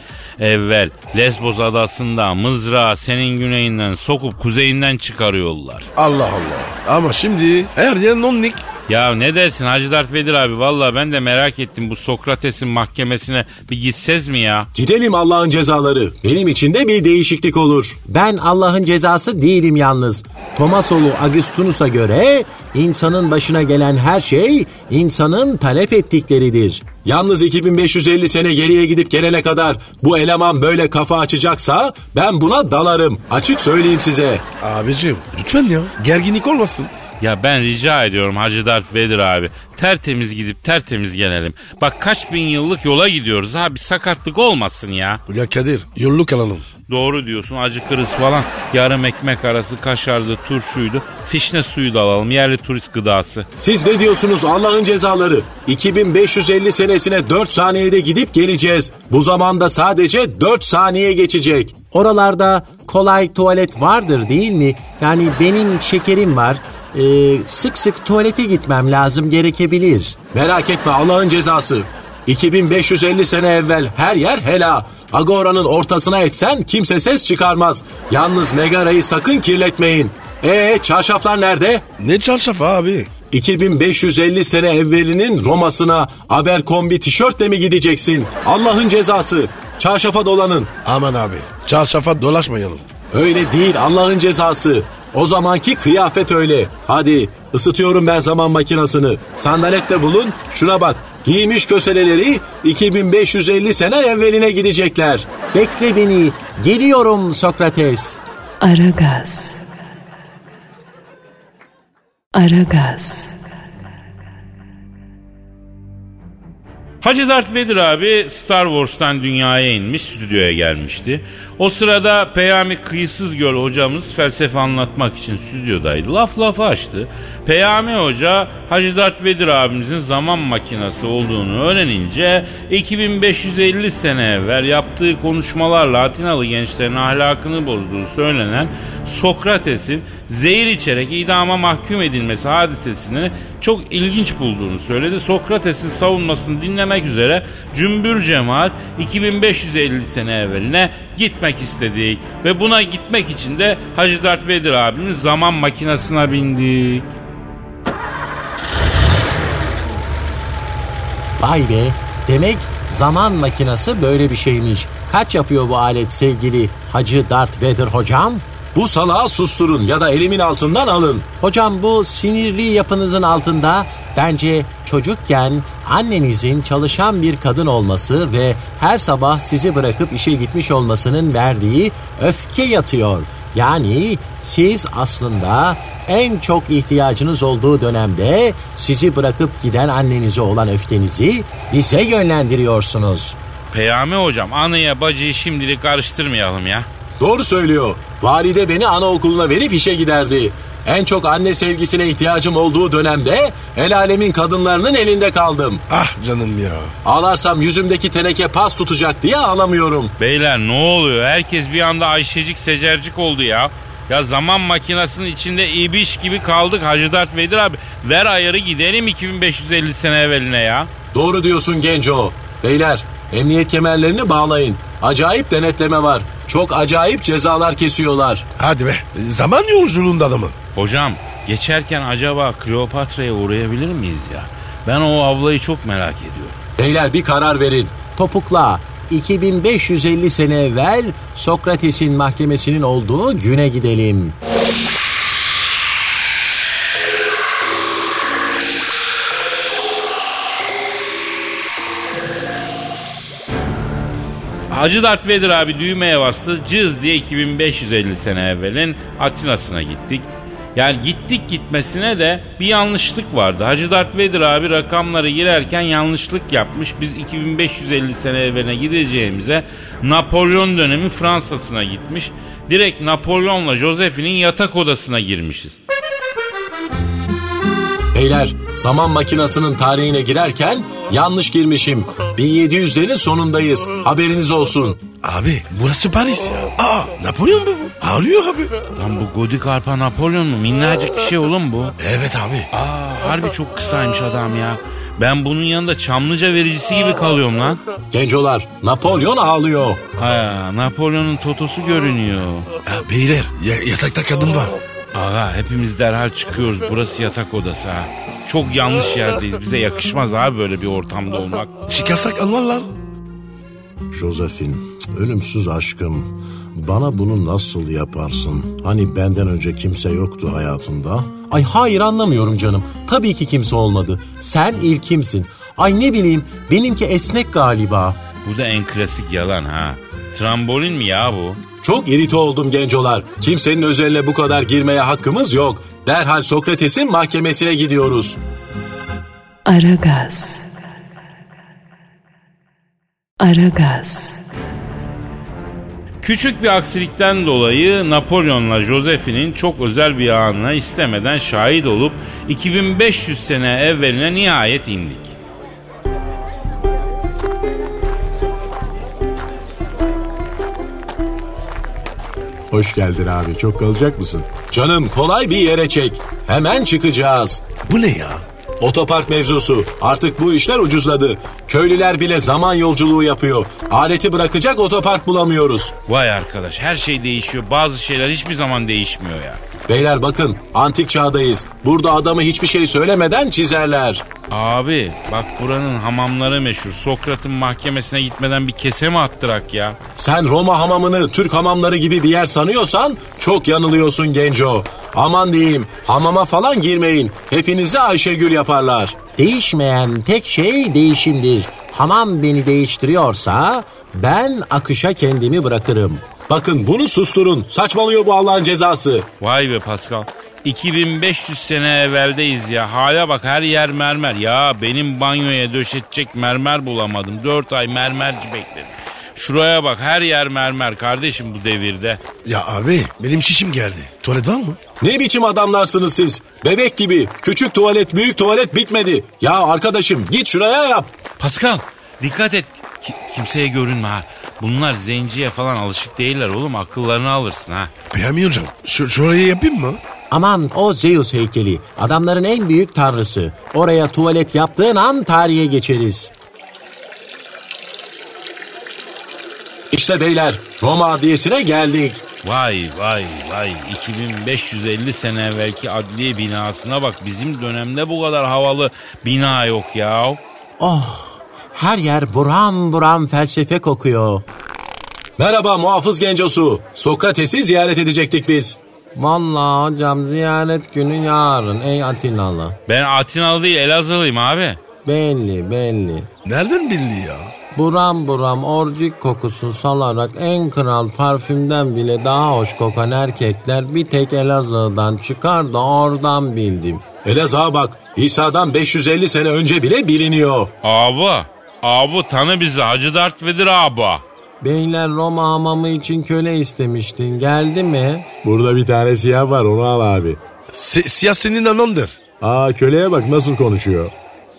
evvel Lesbos adasında mızrağı senin güneyinden sokup kuzeyinden çıkarıyorlar. Allah Allah. Ama şimdi her yer nonnik. Ya ne dersin Hacı Dert Vedir abi valla ben de merak ettim bu Sokrates'in mahkemesine bir gitsez mi ya? Gidelim Allah'ın cezaları. Benim için de bir değişiklik olur. Ben Allah'ın cezası değilim yalnız. Tomasolu Augustinus'a göre insanın başına gelen her şey insanın talep ettikleridir. Yalnız 2550 sene geriye gidip gelene kadar bu eleman böyle kafa açacaksa ben buna dalarım. Açık söyleyeyim size. Abicim lütfen ya gerginlik olmasın. Ya ben rica ediyorum Hacı Dert Vedir abi. Tertemiz gidip tertemiz gelelim. Bak kaç bin yıllık yola gidiyoruz abi sakatlık olmasın ya. Ya Kadir yolluk alalım. Doğru diyorsun acı kırız falan. Yarım ekmek arası kaşardı, turşuydu. Fişne suyu da alalım yerli turist gıdası. Siz ne diyorsunuz Allah'ın cezaları? 2550 senesine 4 saniyede gidip geleceğiz. Bu zamanda sadece 4 saniye geçecek. Oralarda kolay tuvalet vardır değil mi? Yani benim şekerim var. Ee, sık sık tuvalete gitmem lazım gerekebilir. Merak etme Allah'ın cezası. 2550 sene evvel her yer hela. Agora'nın ortasına etsen kimse ses çıkarmaz. Yalnız Megara'yı sakın kirletmeyin. Ee çarşaflar nerede? Ne çarşafı abi? 2550 sene evvelinin Roma'sına Abercrombie tişörtle mi gideceksin? Allah'ın cezası. Çarşafa dolanın. Aman abi çarşafa dolaşmayalım. Öyle değil Allah'ın cezası. O zamanki kıyafet öyle. Hadi ısıtıyorum ben zaman makinasını. Sandalette bulun. Şuna bak. Giymiş köseleleri 2550 sene evveline gidecekler. Bekle beni. Geliyorum Sokrates. Aragaz. Aragaz. Hacı Darth Vader abi Star Wars'tan dünyaya inmiş, stüdyoya gelmişti. O sırada Peyami Kıyısız Göl hocamız felsefe anlatmak için stüdyodaydı. Laf lafı açtı. Peyami hoca Hacı Darth Vader abimizin zaman makinesi olduğunu öğrenince 2550 sene evvel yaptığı konuşmalarla Atinalı gençlerin ahlakını bozduğu söylenen Sokrates'in zehir içerek idama mahkum edilmesi hadisesini çok ilginç bulduğunu söyledi. Sokrates'in savunmasını dinlemek üzere cümbür cemaat 2550 sene evveline gitmek istedik. Ve buna gitmek için de Hacı Darth Vader abimiz zaman makinesine bindik. Vay be. Demek zaman makinesi böyle bir şeymiş. Kaç yapıyor bu alet sevgili Hacı Darth Vader hocam? Bu salağı susturun ya da elimin altından alın. Hocam bu sinirli yapınızın altında bence çocukken annenizin çalışan bir kadın olması ve her sabah sizi bırakıp işe gitmiş olmasının verdiği öfke yatıyor. Yani siz aslında en çok ihtiyacınız olduğu dönemde sizi bırakıp giden annenize olan öfkenizi bize yönlendiriyorsunuz. Peyami hocam anıya bacıyı şimdilik karıştırmayalım ya. Doğru söylüyor. Valide beni anaokuluna verip işe giderdi. En çok anne sevgisine ihtiyacım olduğu dönemde el alemin kadınlarının elinde kaldım. Ah canım ya. Ağlarsam yüzümdeki teneke pas tutacak diye ağlamıyorum. Beyler ne oluyor? Herkes bir anda Ayşecik Secercik oldu ya. Ya zaman makinesinin içinde ibiş gibi kaldık Hacı Dert Vedir abi. Ver ayarı gidelim 2550 sene evveline ya. Doğru diyorsun Genco. Beyler emniyet kemerlerini bağlayın. Acayip denetleme var. Çok acayip cezalar kesiyorlar. Hadi be. Zaman yolculuğunda da mı? Hocam geçerken acaba Kleopatra'ya uğrayabilir miyiz ya? Ben o ablayı çok merak ediyorum. Beyler bir karar verin. Topukla 2550 sene evvel Sokrates'in mahkemesinin olduğu güne gidelim. Hacı Dert Vedir abi düğmeye bastı. Cız diye 2550 sene evvelin Atina'sına gittik. Yani gittik gitmesine de bir yanlışlık vardı. Hacı Dert Vedir abi rakamları girerken yanlışlık yapmış. Biz 2550 sene evveline gideceğimize Napolyon dönemi Fransa'sına gitmiş. Direkt Napolyon'la Josephine'in yatak odasına girmişiz. Beyler zaman makinasının tarihine girerken yanlış girmişim. 1700'lerin sonundayız. Haberiniz olsun. Abi burası Paris ya. Aa Napolyon mu bu? Ağlıyor abi. Lan bu Godik Arpa Napolyon mu? Minnacık bir şey oğlum bu. Evet abi. Aa harbi çok kısaymış adam ya. Ben bunun yanında Çamlıca vericisi gibi kalıyorum lan. Gencolar Napolyon ağlıyor. Ha, Napolyon'un totosu görünüyor. Ya, beyler ya- yatakta kadın var. Aga hepimiz derhal çıkıyoruz. Burası yatak odası ha. Çok yanlış yerdeyiz. Bize yakışmaz abi böyle bir ortamda olmak. Çıkarsak anlarlar. Josephine, ölümsüz aşkım. Bana bunu nasıl yaparsın? Hani benden önce kimse yoktu hayatında. Ay hayır anlamıyorum canım. Tabii ki kimse olmadı. Sen ilkimsin. Ay ne bileyim benimki esnek galiba. Bu da en klasik yalan ha. Trambolin mi ya bu? Çok irite oldum gencolar. Kimsenin özeline bu kadar girmeye hakkımız yok. Derhal Sokrates'in mahkemesine gidiyoruz. Aragaz. Aragaz. Küçük bir aksilikten dolayı Napolyon'la Josephine'in çok özel bir anına istemeden şahit olup 2500 sene evveline nihayet indik. Hoş geldin abi. Çok kalacak mısın? Canım kolay bir yere çek. Hemen çıkacağız. Bu ne ya? Otopark mevzusu. Artık bu işler ucuzladı. Köylüler bile zaman yolculuğu yapıyor. Aleti bırakacak otopark bulamıyoruz. Vay arkadaş her şey değişiyor. Bazı şeyler hiçbir zaman değişmiyor ya. Beyler bakın antik çağdayız. Burada adamı hiçbir şey söylemeden çizerler. Abi bak buranın hamamları meşhur. Sokrat'ın mahkemesine gitmeden bir kese mi attırak ya? Sen Roma hamamını Türk hamamları gibi bir yer sanıyorsan çok yanılıyorsun genco. Aman diyeyim hamama falan girmeyin. Hepinizi Ayşegül yaparlar. Değişmeyen tek şey değişimdir. Hamam beni değiştiriyorsa ben akışa kendimi bırakırım. Bakın bunu susturun. Saçmalıyor bu Allah'ın cezası. Vay be Pascal. 2500 sene evveldeyiz ya. Hala bak her yer mermer. Ya benim banyoya döşetecek mermer bulamadım. 4 ay mermerci bekledim. Şuraya bak her yer mermer kardeşim bu devirde. Ya abi benim şişim geldi. Tuvalet var mı? Ne biçim adamlarsınız siz? Bebek gibi. Küçük tuvalet, büyük tuvalet bitmedi. Ya arkadaşım git şuraya yap. Pascal dikkat et. Ki- kimseye görünme ha. Bunlar zenciye falan alışık değiller oğlum. Akıllarını alırsın ha. Peyami hocam şu, şurayı yapayım mı? Aman o Zeus heykeli. Adamların en büyük tanrısı. Oraya tuvalet yaptığın an tarihe geçeriz. İşte beyler Roma Adliyesi'ne geldik. Vay vay vay 2550 sene evvelki adliye binasına bak bizim dönemde bu kadar havalı bina yok ya. Oh her yer buram buram felsefe kokuyor. Merhaba muhafız gencosu. Sokrates'i ziyaret edecektik biz. Vallahi hocam ziyaret günü yarın ey Atinalı. Ben Atinalı değil Elazığlıyım abi. Belli belli. Nereden bildi ya? Buram buram orcik kokusu salarak en kral parfümden bile daha hoş kokan erkekler bir tek Elazığ'dan çıkar da oradan bildim. Elazığ'a bak. İsa'dan 550 sene önce bile biliniyor. Abi, abi tanı bizi Hacı Dert Vedir abi. Beyler Roma hamamı için köle istemiştin geldi mi? Burada bir tane siyah var onu al abi. Si- siyah senin anandır. Aa köleye bak nasıl konuşuyor.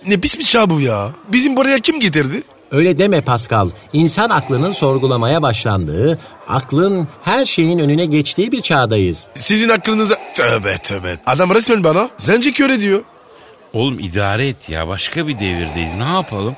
Ne pis bir çağ bu ya. Bizim buraya kim getirdi? Öyle deme Pascal. İnsan aklının sorgulamaya başlandığı, aklın her şeyin önüne geçtiği bir çağdayız. Sizin aklınıza... Tövbe tövbe. Adam resmen bana zenci köle diyor. Oğlum idare et ya başka bir devirdeyiz ne yapalım?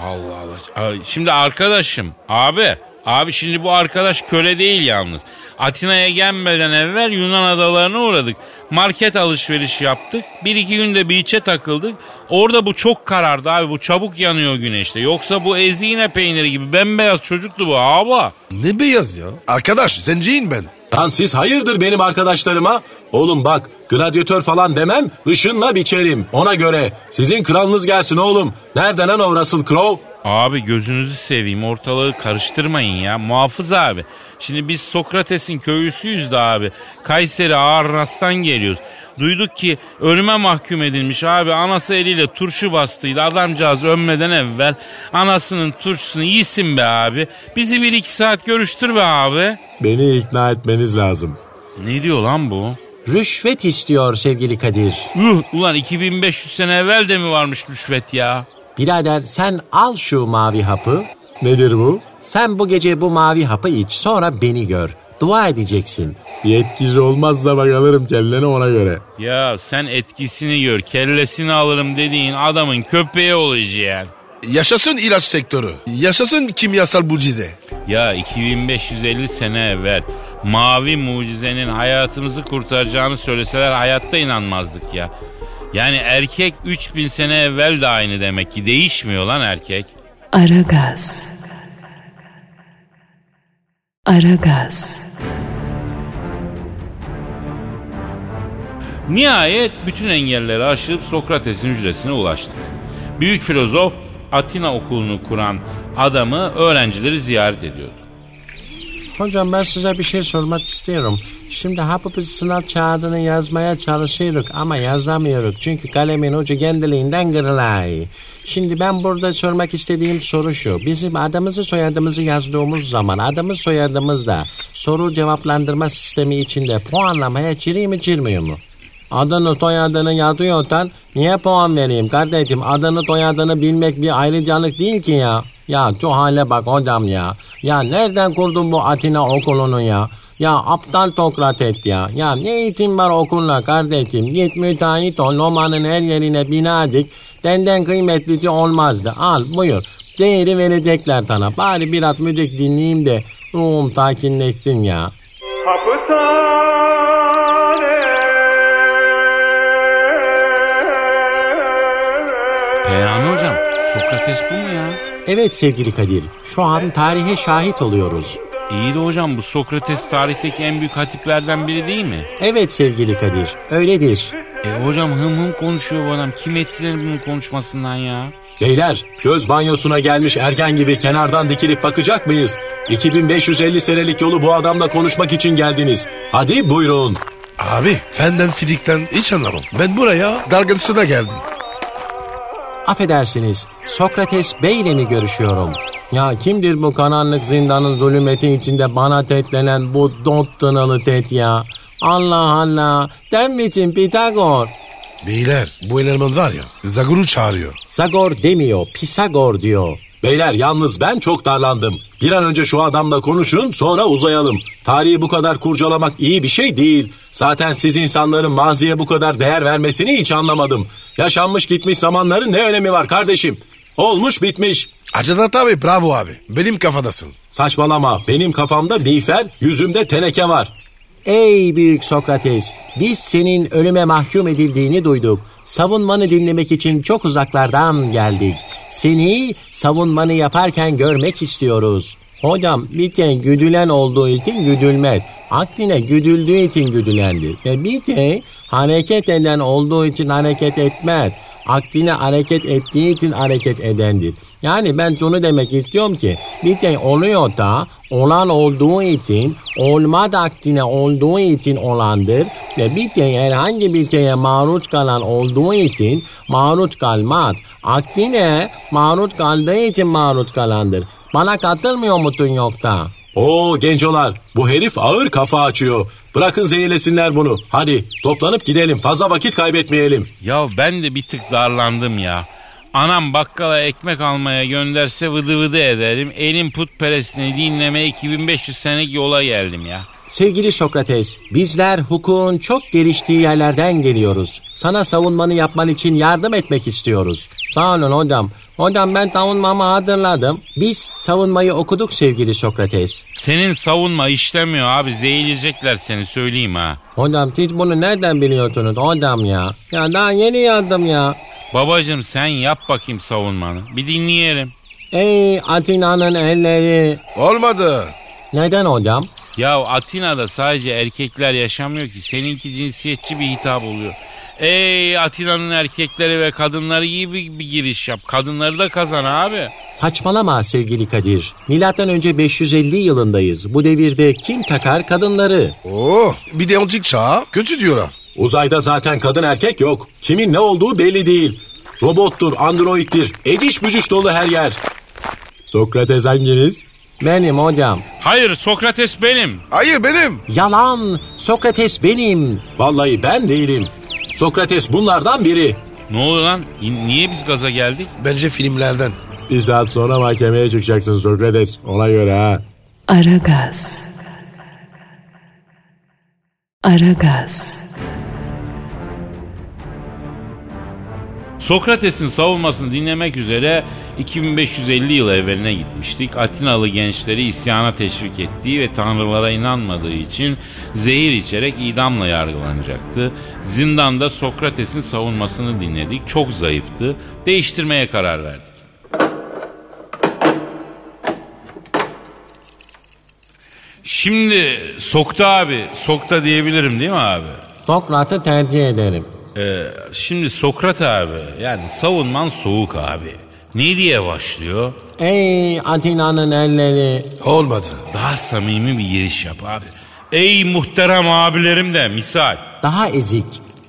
Allah Allah. Şimdi arkadaşım abi abi şimdi bu arkadaş köle değil yalnız. Atina'ya gelmeden evvel Yunan adalarına uğradık. Market alışveriş yaptık. Bir iki günde beach'e takıldık. Orada bu çok karardı abi. Bu çabuk yanıyor güneşte. Yoksa bu ezine peyniri gibi bembeyaz çocuktu bu abi. Ne beyaz ya. Arkadaş zenciyim ben. Lan siz hayırdır benim arkadaşlarıma? Oğlum bak gladyatör falan demem ışınla biçerim ona göre. Sizin kralınız gelsin oğlum. Nereden lan o Russell Crowe? Abi gözünüzü seveyim ortalığı karıştırmayın ya. Muhafız abi. Şimdi biz Sokrates'in köylüsüyüz de abi. Kayseri Ağrınas'tan geliyoruz. Duyduk ki ölüme mahkum edilmiş abi. Anası eliyle turşu bastıydı. Adamcağız ölmeden evvel anasının turşusunu yesin be abi. Bizi bir iki saat görüştür be abi. Beni ikna etmeniz lazım. Ne diyor lan bu? Rüşvet istiyor sevgili Kadir. Üh, ulan 2500 sene evvel de mi varmış rüşvet ya? Birader sen al şu mavi hapı. Nedir bu? Sen bu gece bu mavi hapı iç sonra beni gör. Dua edeceksin. Yetkisi olmazsa bak alırım kendine ona göre. Ya sen etkisini gör kellesini alırım dediğin adamın köpeği olacaksın. Yaşasın ilaç sektörü. Yaşasın kimyasal mucize. Ya 2550 sene evvel mavi mucizenin hayatımızı kurtaracağını söyleseler hayatta inanmazdık ya. Yani erkek 3000 sene evvel de aynı demek ki değişmiyor lan erkek. Aragaz. Aragaz. Nihayet bütün engelleri aşıp Sokrates'in hücresine ulaştık. Büyük filozof Atina okulunu kuran adamı öğrencileri ziyaret ediyordu. Hocam ben size bir şey sormak istiyorum. Şimdi hapı sınav kağıdını yazmaya çalışıyoruz ama yazamıyoruz. Çünkü kalemin ucu kendiliğinden kırılay. Şimdi ben burada sormak istediğim soru şu. Bizim adımızı soyadımızı yazdığımız zaman adımız soyadımızda soru cevaplandırma sistemi içinde puanlamaya giriyor mu girmiyor mu? Adını soyadını yazıyorsan niye puan vereyim kardeşim? Adını soyadını bilmek bir ayrıcalık değil ki ya. Ya şu hale bak hocam ya. Ya nereden kurdun bu Atina okulunu ya? Ya aptal Sokrates ya. Ya ne eğitim var okulla kardeşim? Git müteahhit ol Roma'nın her yerine bina dik. Denden kıymetlisi olmazdı. Al buyur. Değeri verecekler sana. Bari biraz müzik dinleyeyim de ruhum sakinleşsin ya. Sokrates bu mu ya? Evet sevgili Kadir. Şu an tarihe şahit oluyoruz. İyi de hocam bu Sokrates tarihteki en büyük hatiplerden biri değil mi? Evet sevgili Kadir. Öyledir. E hocam hım hım konuşuyor bu adam. Kim etkilenir bunun konuşmasından ya? Beyler göz banyosuna gelmiş ergen gibi kenardan dikilip bakacak mıyız? 2550 senelik yolu bu adamla konuşmak için geldiniz. Hadi buyurun. Abi fenden fidikten hiç anlamam. Ben buraya dalgasına geldim. Affedersiniz, Sokrates Bey ile mi görüşüyorum? Ya kimdir bu karanlık zindanın zulümeti içinde bana tetlenen bu dot tınalı tet ya? Allah Allah, den misin Pitagor? Beyler bu eleman var ya Zagor'u çağırıyor. Zagor demiyor, Pisagor diyor. Beyler yalnız ben çok darlandım. Bir an önce şu adamla konuşun sonra uzayalım. Tarihi bu kadar kurcalamak iyi bir şey değil. Zaten siz insanların maziye bu kadar değer vermesini hiç anlamadım. Yaşanmış gitmiş zamanların ne önemi var kardeşim? Olmuş bitmiş. Acadat abi bravo abi. Benim kafadasın. Saçmalama benim kafamda miğfer yüzümde teneke var. Ey büyük Sokrates, biz senin ölüme mahkum edildiğini duyduk. Savunmanı dinlemek için çok uzaklardan geldik. Seni savunmanı yaparken görmek istiyoruz. Hocam bir tek güdülen olduğu için güdülmez. Aksine güdüldüğü için güdülendir. Ve bir tek hareket eden olduğu için hareket etmez. Aksine hareket ettiği için hareket edendir. Yani ben şunu demek istiyorum ki bir tek oluyor da olan olduğu için olmaz aksine olduğu için olandır ve bir tek herhangi bir şeye maruz kalan olduğu için maruz kalmaz. Aksine maruz kaldığı için maruz kalandır. Bana katılmıyor musun yoksa? Oo gencolar bu herif ağır kafa açıyor. Bırakın zehirlesinler bunu. Hadi toplanıp gidelim fazla vakit kaybetmeyelim. Ya ben de bir tık darlandım ya. Anam bakkala ekmek almaya gönderse vıdı vıdı ederim. Elim putperestini dinlemeye 2500 senelik yola geldim ya. Sevgili Sokrates, bizler hukukun çok geliştiği yerlerden geliyoruz. Sana savunmanı yapman için yardım etmek istiyoruz. Sağ olun hocam. Hocam ben savunmamı hazırladım. Biz savunmayı okuduk sevgili Sokrates. Senin savunma işlemiyor abi zehirleyecekler seni söyleyeyim ha. Hocam siz bunu nereden biliyorsunuz hocam ya? Ya daha yeni yazdım ya. Babacım sen yap bakayım savunmanı. Bir dinleyelim. Ey Atina'nın elleri. Olmadı. Neden hocam? Ya Atina'da sadece erkekler yaşamıyor ki seninki cinsiyetçi bir hitap oluyor. Ey Atina'nın erkekleri ve kadınları iyi bir, bir giriş yap. Kadınları da kazan abi. Saçmalama sevgili Kadir. Milattan önce 550 yılındayız. Bu devirde kim takar kadınları? Oo, bir de antik çağ kötü diyorlar. Uzayda zaten kadın erkek yok. Kimin ne olduğu belli değil. Robottur, androiddir, eciş bücüş dolu her yer. Sokrates hanginiz? Benim hocam. Hayır Sokrates benim. Hayır benim. Yalan. Sokrates benim. Vallahi ben değilim. Sokrates bunlardan biri. Ne oluyor lan? Niye biz gaza geldik? Bence filmlerden. Bir saat sonra mahkemeye çıkacaksın Sokrates. Ona göre ha. Aragaz. Aragaz. Sokrates'in savunmasını dinlemek üzere 2550 yıl evveline gitmiştik. Atinalı gençleri isyana teşvik ettiği ve tanrılara inanmadığı için zehir içerek idamla yargılanacaktı. Zindanda Sokrates'in savunmasını dinledik. Çok zayıftı. Değiştirmeye karar verdik. Şimdi Sokta abi, Sokta diyebilirim değil mi abi? Sokrat'ı tercih ederim. Ee, şimdi Sokrat abi yani savunman soğuk abi. Ne diye başlıyor? Ey Atina'nın elleri. Olmadı. Daha samimi bir giriş yap abi. Ey muhterem abilerim de misal. Daha ezik.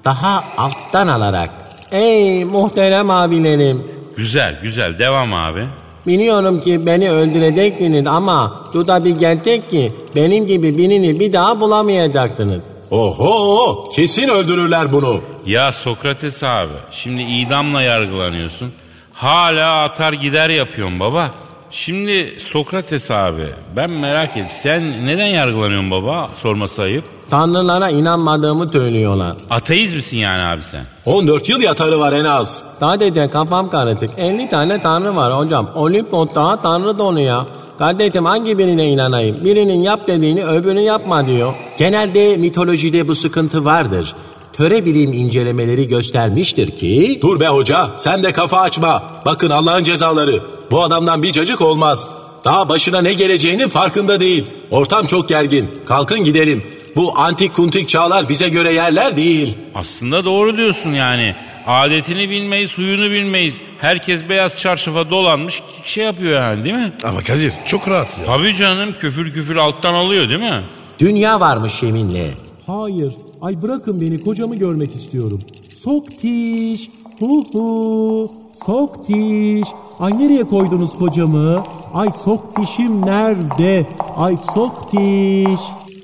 Daha alttan alarak. Ey muhterem abilerim. Güzel güzel devam abi. Biliyorum ki beni öldürecektiniz ama şu da bir gerçek ki benim gibi birini bir daha bulamayacaktınız. Oho kesin öldürürler bunu. Ya Sokrates abi şimdi idamla yargılanıyorsun. Hala atar gider yapıyorsun baba. Şimdi Sokrates abi ben merak ettim. Sen neden yargılanıyorsun baba? Sorması ayıp. Tanrılara inanmadığımı söylüyorlar. Ateist misin yani abi sen? 14 yıl yatarı var en az. Sadece kafam karışık. 50 tane tanrı var hocam. Olimpos daha tanrı dolu ya. Kardeşim hangi birine inanayım? Birinin yap dediğini öbürü yapma diyor. Genelde mitolojide bu sıkıntı vardır. Töre bilim incelemeleri göstermiştir ki... Dur be hoca sen de kafa açma. Bakın Allah'ın cezaları. Bu adamdan bir cacık olmaz. Daha başına ne geleceğinin farkında değil. Ortam çok gergin. Kalkın gidelim. Bu antik kuntik çağlar bize göre yerler değil. Aslında doğru diyorsun yani. Adetini bilmeyiz, huyunu bilmeyiz. Herkes beyaz çarşafa dolanmış şey yapıyor yani değil mi? Ama Kadir çok rahat ya. Tabii canım küfür küfür alttan alıyor değil mi? Dünya varmış yeminle. Hayır. Ay bırakın beni kocamı görmek istiyorum. Soktiş. Hu hu. Soktiş. Ay nereye koydunuz kocamı? Ay soktişim nerede? Ay soktiş.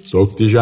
Soktiş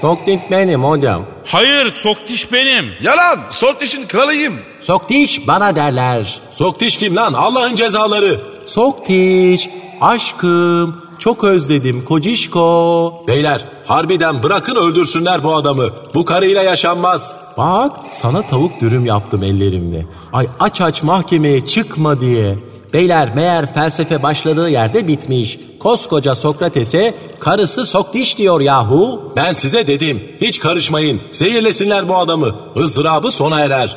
Soktiş benim hocam. Hayır soktiş benim. Yalan. Sortişin kralıyım. Soktiş bana derler. Soktiş kim lan? Allah'ın cezaları. Soktiş. Aşkım. Çok özledim kocişko. Beyler harbiden bırakın öldürsünler bu adamı. Bu karıyla yaşanmaz. Bak sana tavuk dürüm yaptım ellerimle. Ay aç aç mahkemeye çıkma diye. Beyler meğer felsefe başladığı yerde bitmiş. Koskoca Sokrates'e karısı soktiş diyor yahu. Ben size dedim hiç karışmayın. Zehirlesinler bu adamı. ızdırabı sona erer.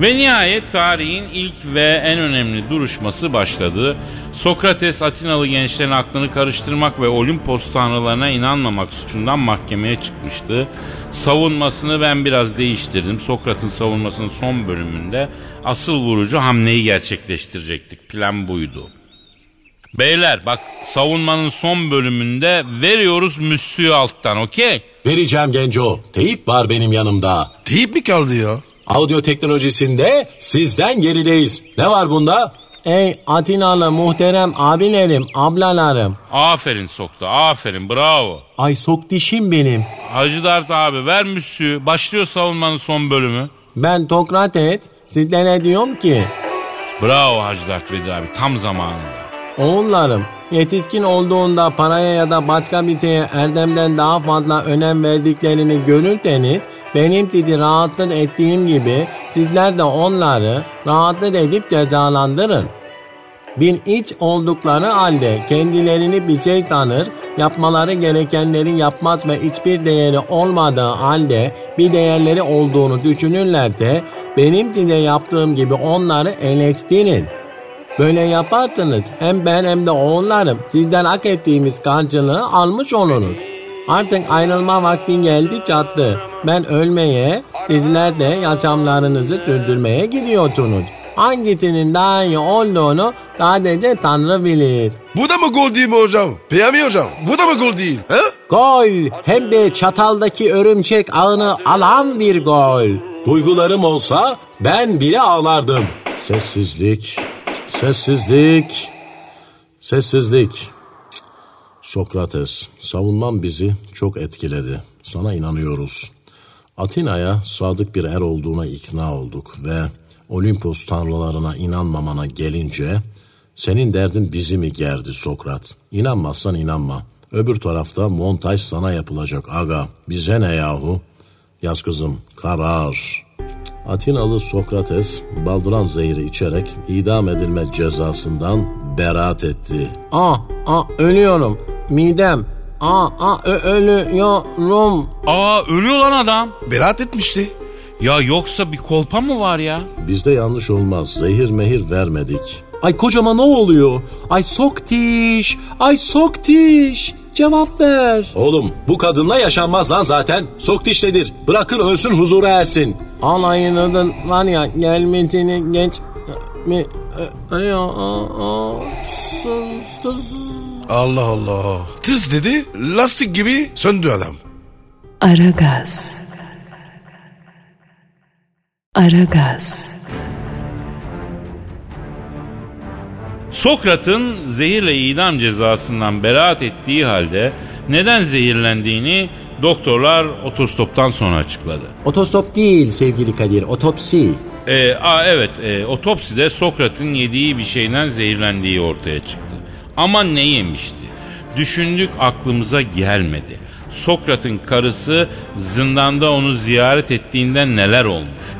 Ve nihayet tarihin ilk ve en önemli duruşması başladı. Sokrates Atinalı gençlerin aklını karıştırmak ve Olimpos tanrılarına inanmamak suçundan mahkemeye çıkmıştı. Savunmasını ben biraz değiştirdim. Sokrat'ın savunmasının son bölümünde asıl vurucu hamleyi gerçekleştirecektik. Plan buydu. Beyler bak savunmanın son bölümünde veriyoruz müslüğü alttan okey? Vereceğim genco. Teyip var benim yanımda. Teyip mi kaldı ya? Audio teknolojisinde sizden gerideyiz. Ne var bunda? Ey Atinalı muhterem abilerim, ablalarım. Aferin soktu aferin bravo. Ay soktişim benim. Hacı Dert abi ver müslüğü başlıyor savunmanın son bölümü. Ben Tokrates sizlere diyorum ki Bravo Hacı Dert Vedir abi tam zamanında. Oğullarım, yetişkin olduğunda paraya ya da başka bir şeye erdemden daha fazla önem verdiklerini görürseniz, benim sizi rahatsız ettiğim gibi sizler de onları rahatsız edip cezalandırın. Bin iç oldukları halde kendilerini bir şey tanır, yapmaları gerekenleri yapmaz ve hiçbir değeri olmadığı halde bir değerleri olduğunu düşünürlerse, benim size yaptığım gibi onları eleştirin. Böyle yaparsanız hem ben hem de oğullarım sizden hak ettiğimiz karşılığı almış oluruz. Artık ayrılma vakti geldi çattı. Ben ölmeye, sizler de yaşamlarınızı sürdürmeye gidiyorsunuz. Hangisinin daha iyi olduğunu sadece Tanrı bilir. Bu da mı gol değil mi hocam? Peyami hocam. Bu da mı gol değil? He? Gol hem de çataldaki örümcek ağını alan bir gol. Duygularım olsa ben bile ağlardım. Sessizlik, sessizlik, sessizlik. Sokrates, savunman bizi çok etkiledi. Sana inanıyoruz. Atina'ya sadık bir er olduğuna ikna olduk ve Olimpos tanrılarına inanmamana gelince senin derdin bizi mi gerdi Sokrat? İnanmazsan inanma. Öbür tarafta montaj sana yapılacak aga. Bize ne yahu? Yaz kızım karar. Atinalı Sokrates baldıran zehri içerek idam edilme cezasından beraat etti. Aa, aa ölüyorum. Midem. Aa, aa ö- ölüyorum. Aa ölüyor lan adam. Beraat etmişti. Ya yoksa bir kolpa mı var ya? Bizde yanlış olmaz. Zehir mehir vermedik. Ay kocama ne oluyor? Ay soktiş. Ay soktiş. Cevap ver. Oğlum bu kadınla yaşanmaz lan zaten. Sok dişledir. Bırakın ölsün huzura ersin. Alayınızın var ya gelmesini geç mi ya Allah Allah. Tıs dedi. Lastik gibi söndü adam. Aragaz. Aragaz. Sokrat'ın zehirle idam cezasından beraat ettiği halde neden zehirlendiğini doktorlar otostoptan sonra açıkladı. Otostop değil sevgili Kadir otopsi. Ee, aa, evet e, otopside Sokrat'ın yediği bir şeyden zehirlendiği ortaya çıktı. Ama ne yemişti? Düşündük aklımıza gelmedi. Sokrat'ın karısı zindanda onu ziyaret ettiğinden neler olmuştu?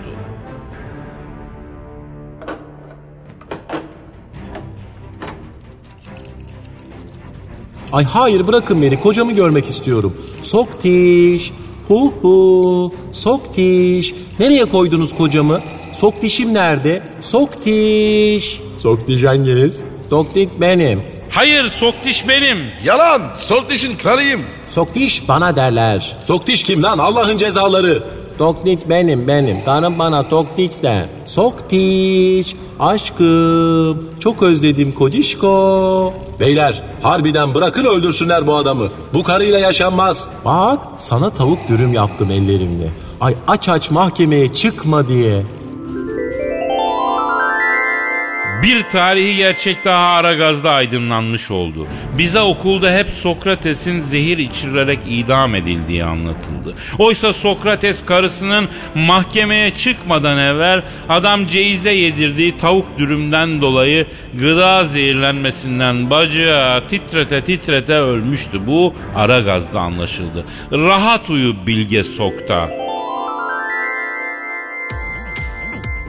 Ay hayır bırakın beni kocamı görmek istiyorum. Soktiş. Hu hu. Soktiş. Nereye koydunuz kocamı? Soktişim nerede? Soktiş. Sok diş hanginiz? Soktik benim. Hayır Soktiş benim. Yalan. Sortişin kralıyım. Soktiş bana derler. Sok diş kim lan Allah'ın cezaları. Toknik benim benim. Karım bana toknik de. Soktiş. Aşkım. Çok özledim kocişko. Beyler harbiden bırakın öldürsünler bu adamı. Bu karıyla yaşanmaz. Bak sana tavuk dürüm yaptım ellerimle. Ay aç aç mahkemeye çıkma diye. Bir tarihi gerçek daha Aragaz'da aydınlanmış oldu. Bize okulda hep Sokrates'in zehir içirilerek idam edildiği anlatıldı. Oysa Sokrates karısının mahkemeye çıkmadan evvel adam ceyize yedirdiği tavuk dürümden dolayı gıda zehirlenmesinden bacağı titrete titrete ölmüştü. Bu Aragaz'da anlaşıldı. Rahat uyu Bilge Sokta.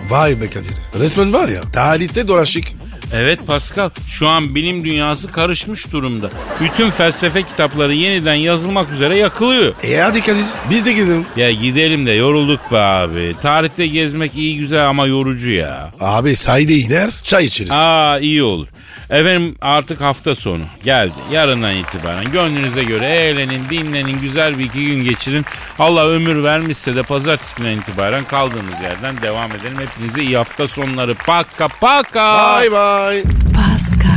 Vay be Kadir. Resmen var ya tarihte dolaşık. Evet Pascal şu an bilim dünyası karışmış durumda. Bütün felsefe kitapları yeniden yazılmak üzere yakılıyor. E hadi Kadir biz de gidelim. Ya gidelim de yorulduk be abi. Tarihte gezmek iyi güzel ama yorucu ya. Abi sahile iner çay içeriz. Aa iyi olur. Efendim artık hafta sonu geldi. Yarından itibaren gönlünüze göre eğlenin, dinlenin, güzel bir iki gün geçirin. Allah ömür vermişse de pazartesi günden itibaren kaldığımız yerden devam edelim. Hepinize iyi hafta sonları. Paka paka. Bye bye. Pascal,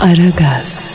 Aragaz.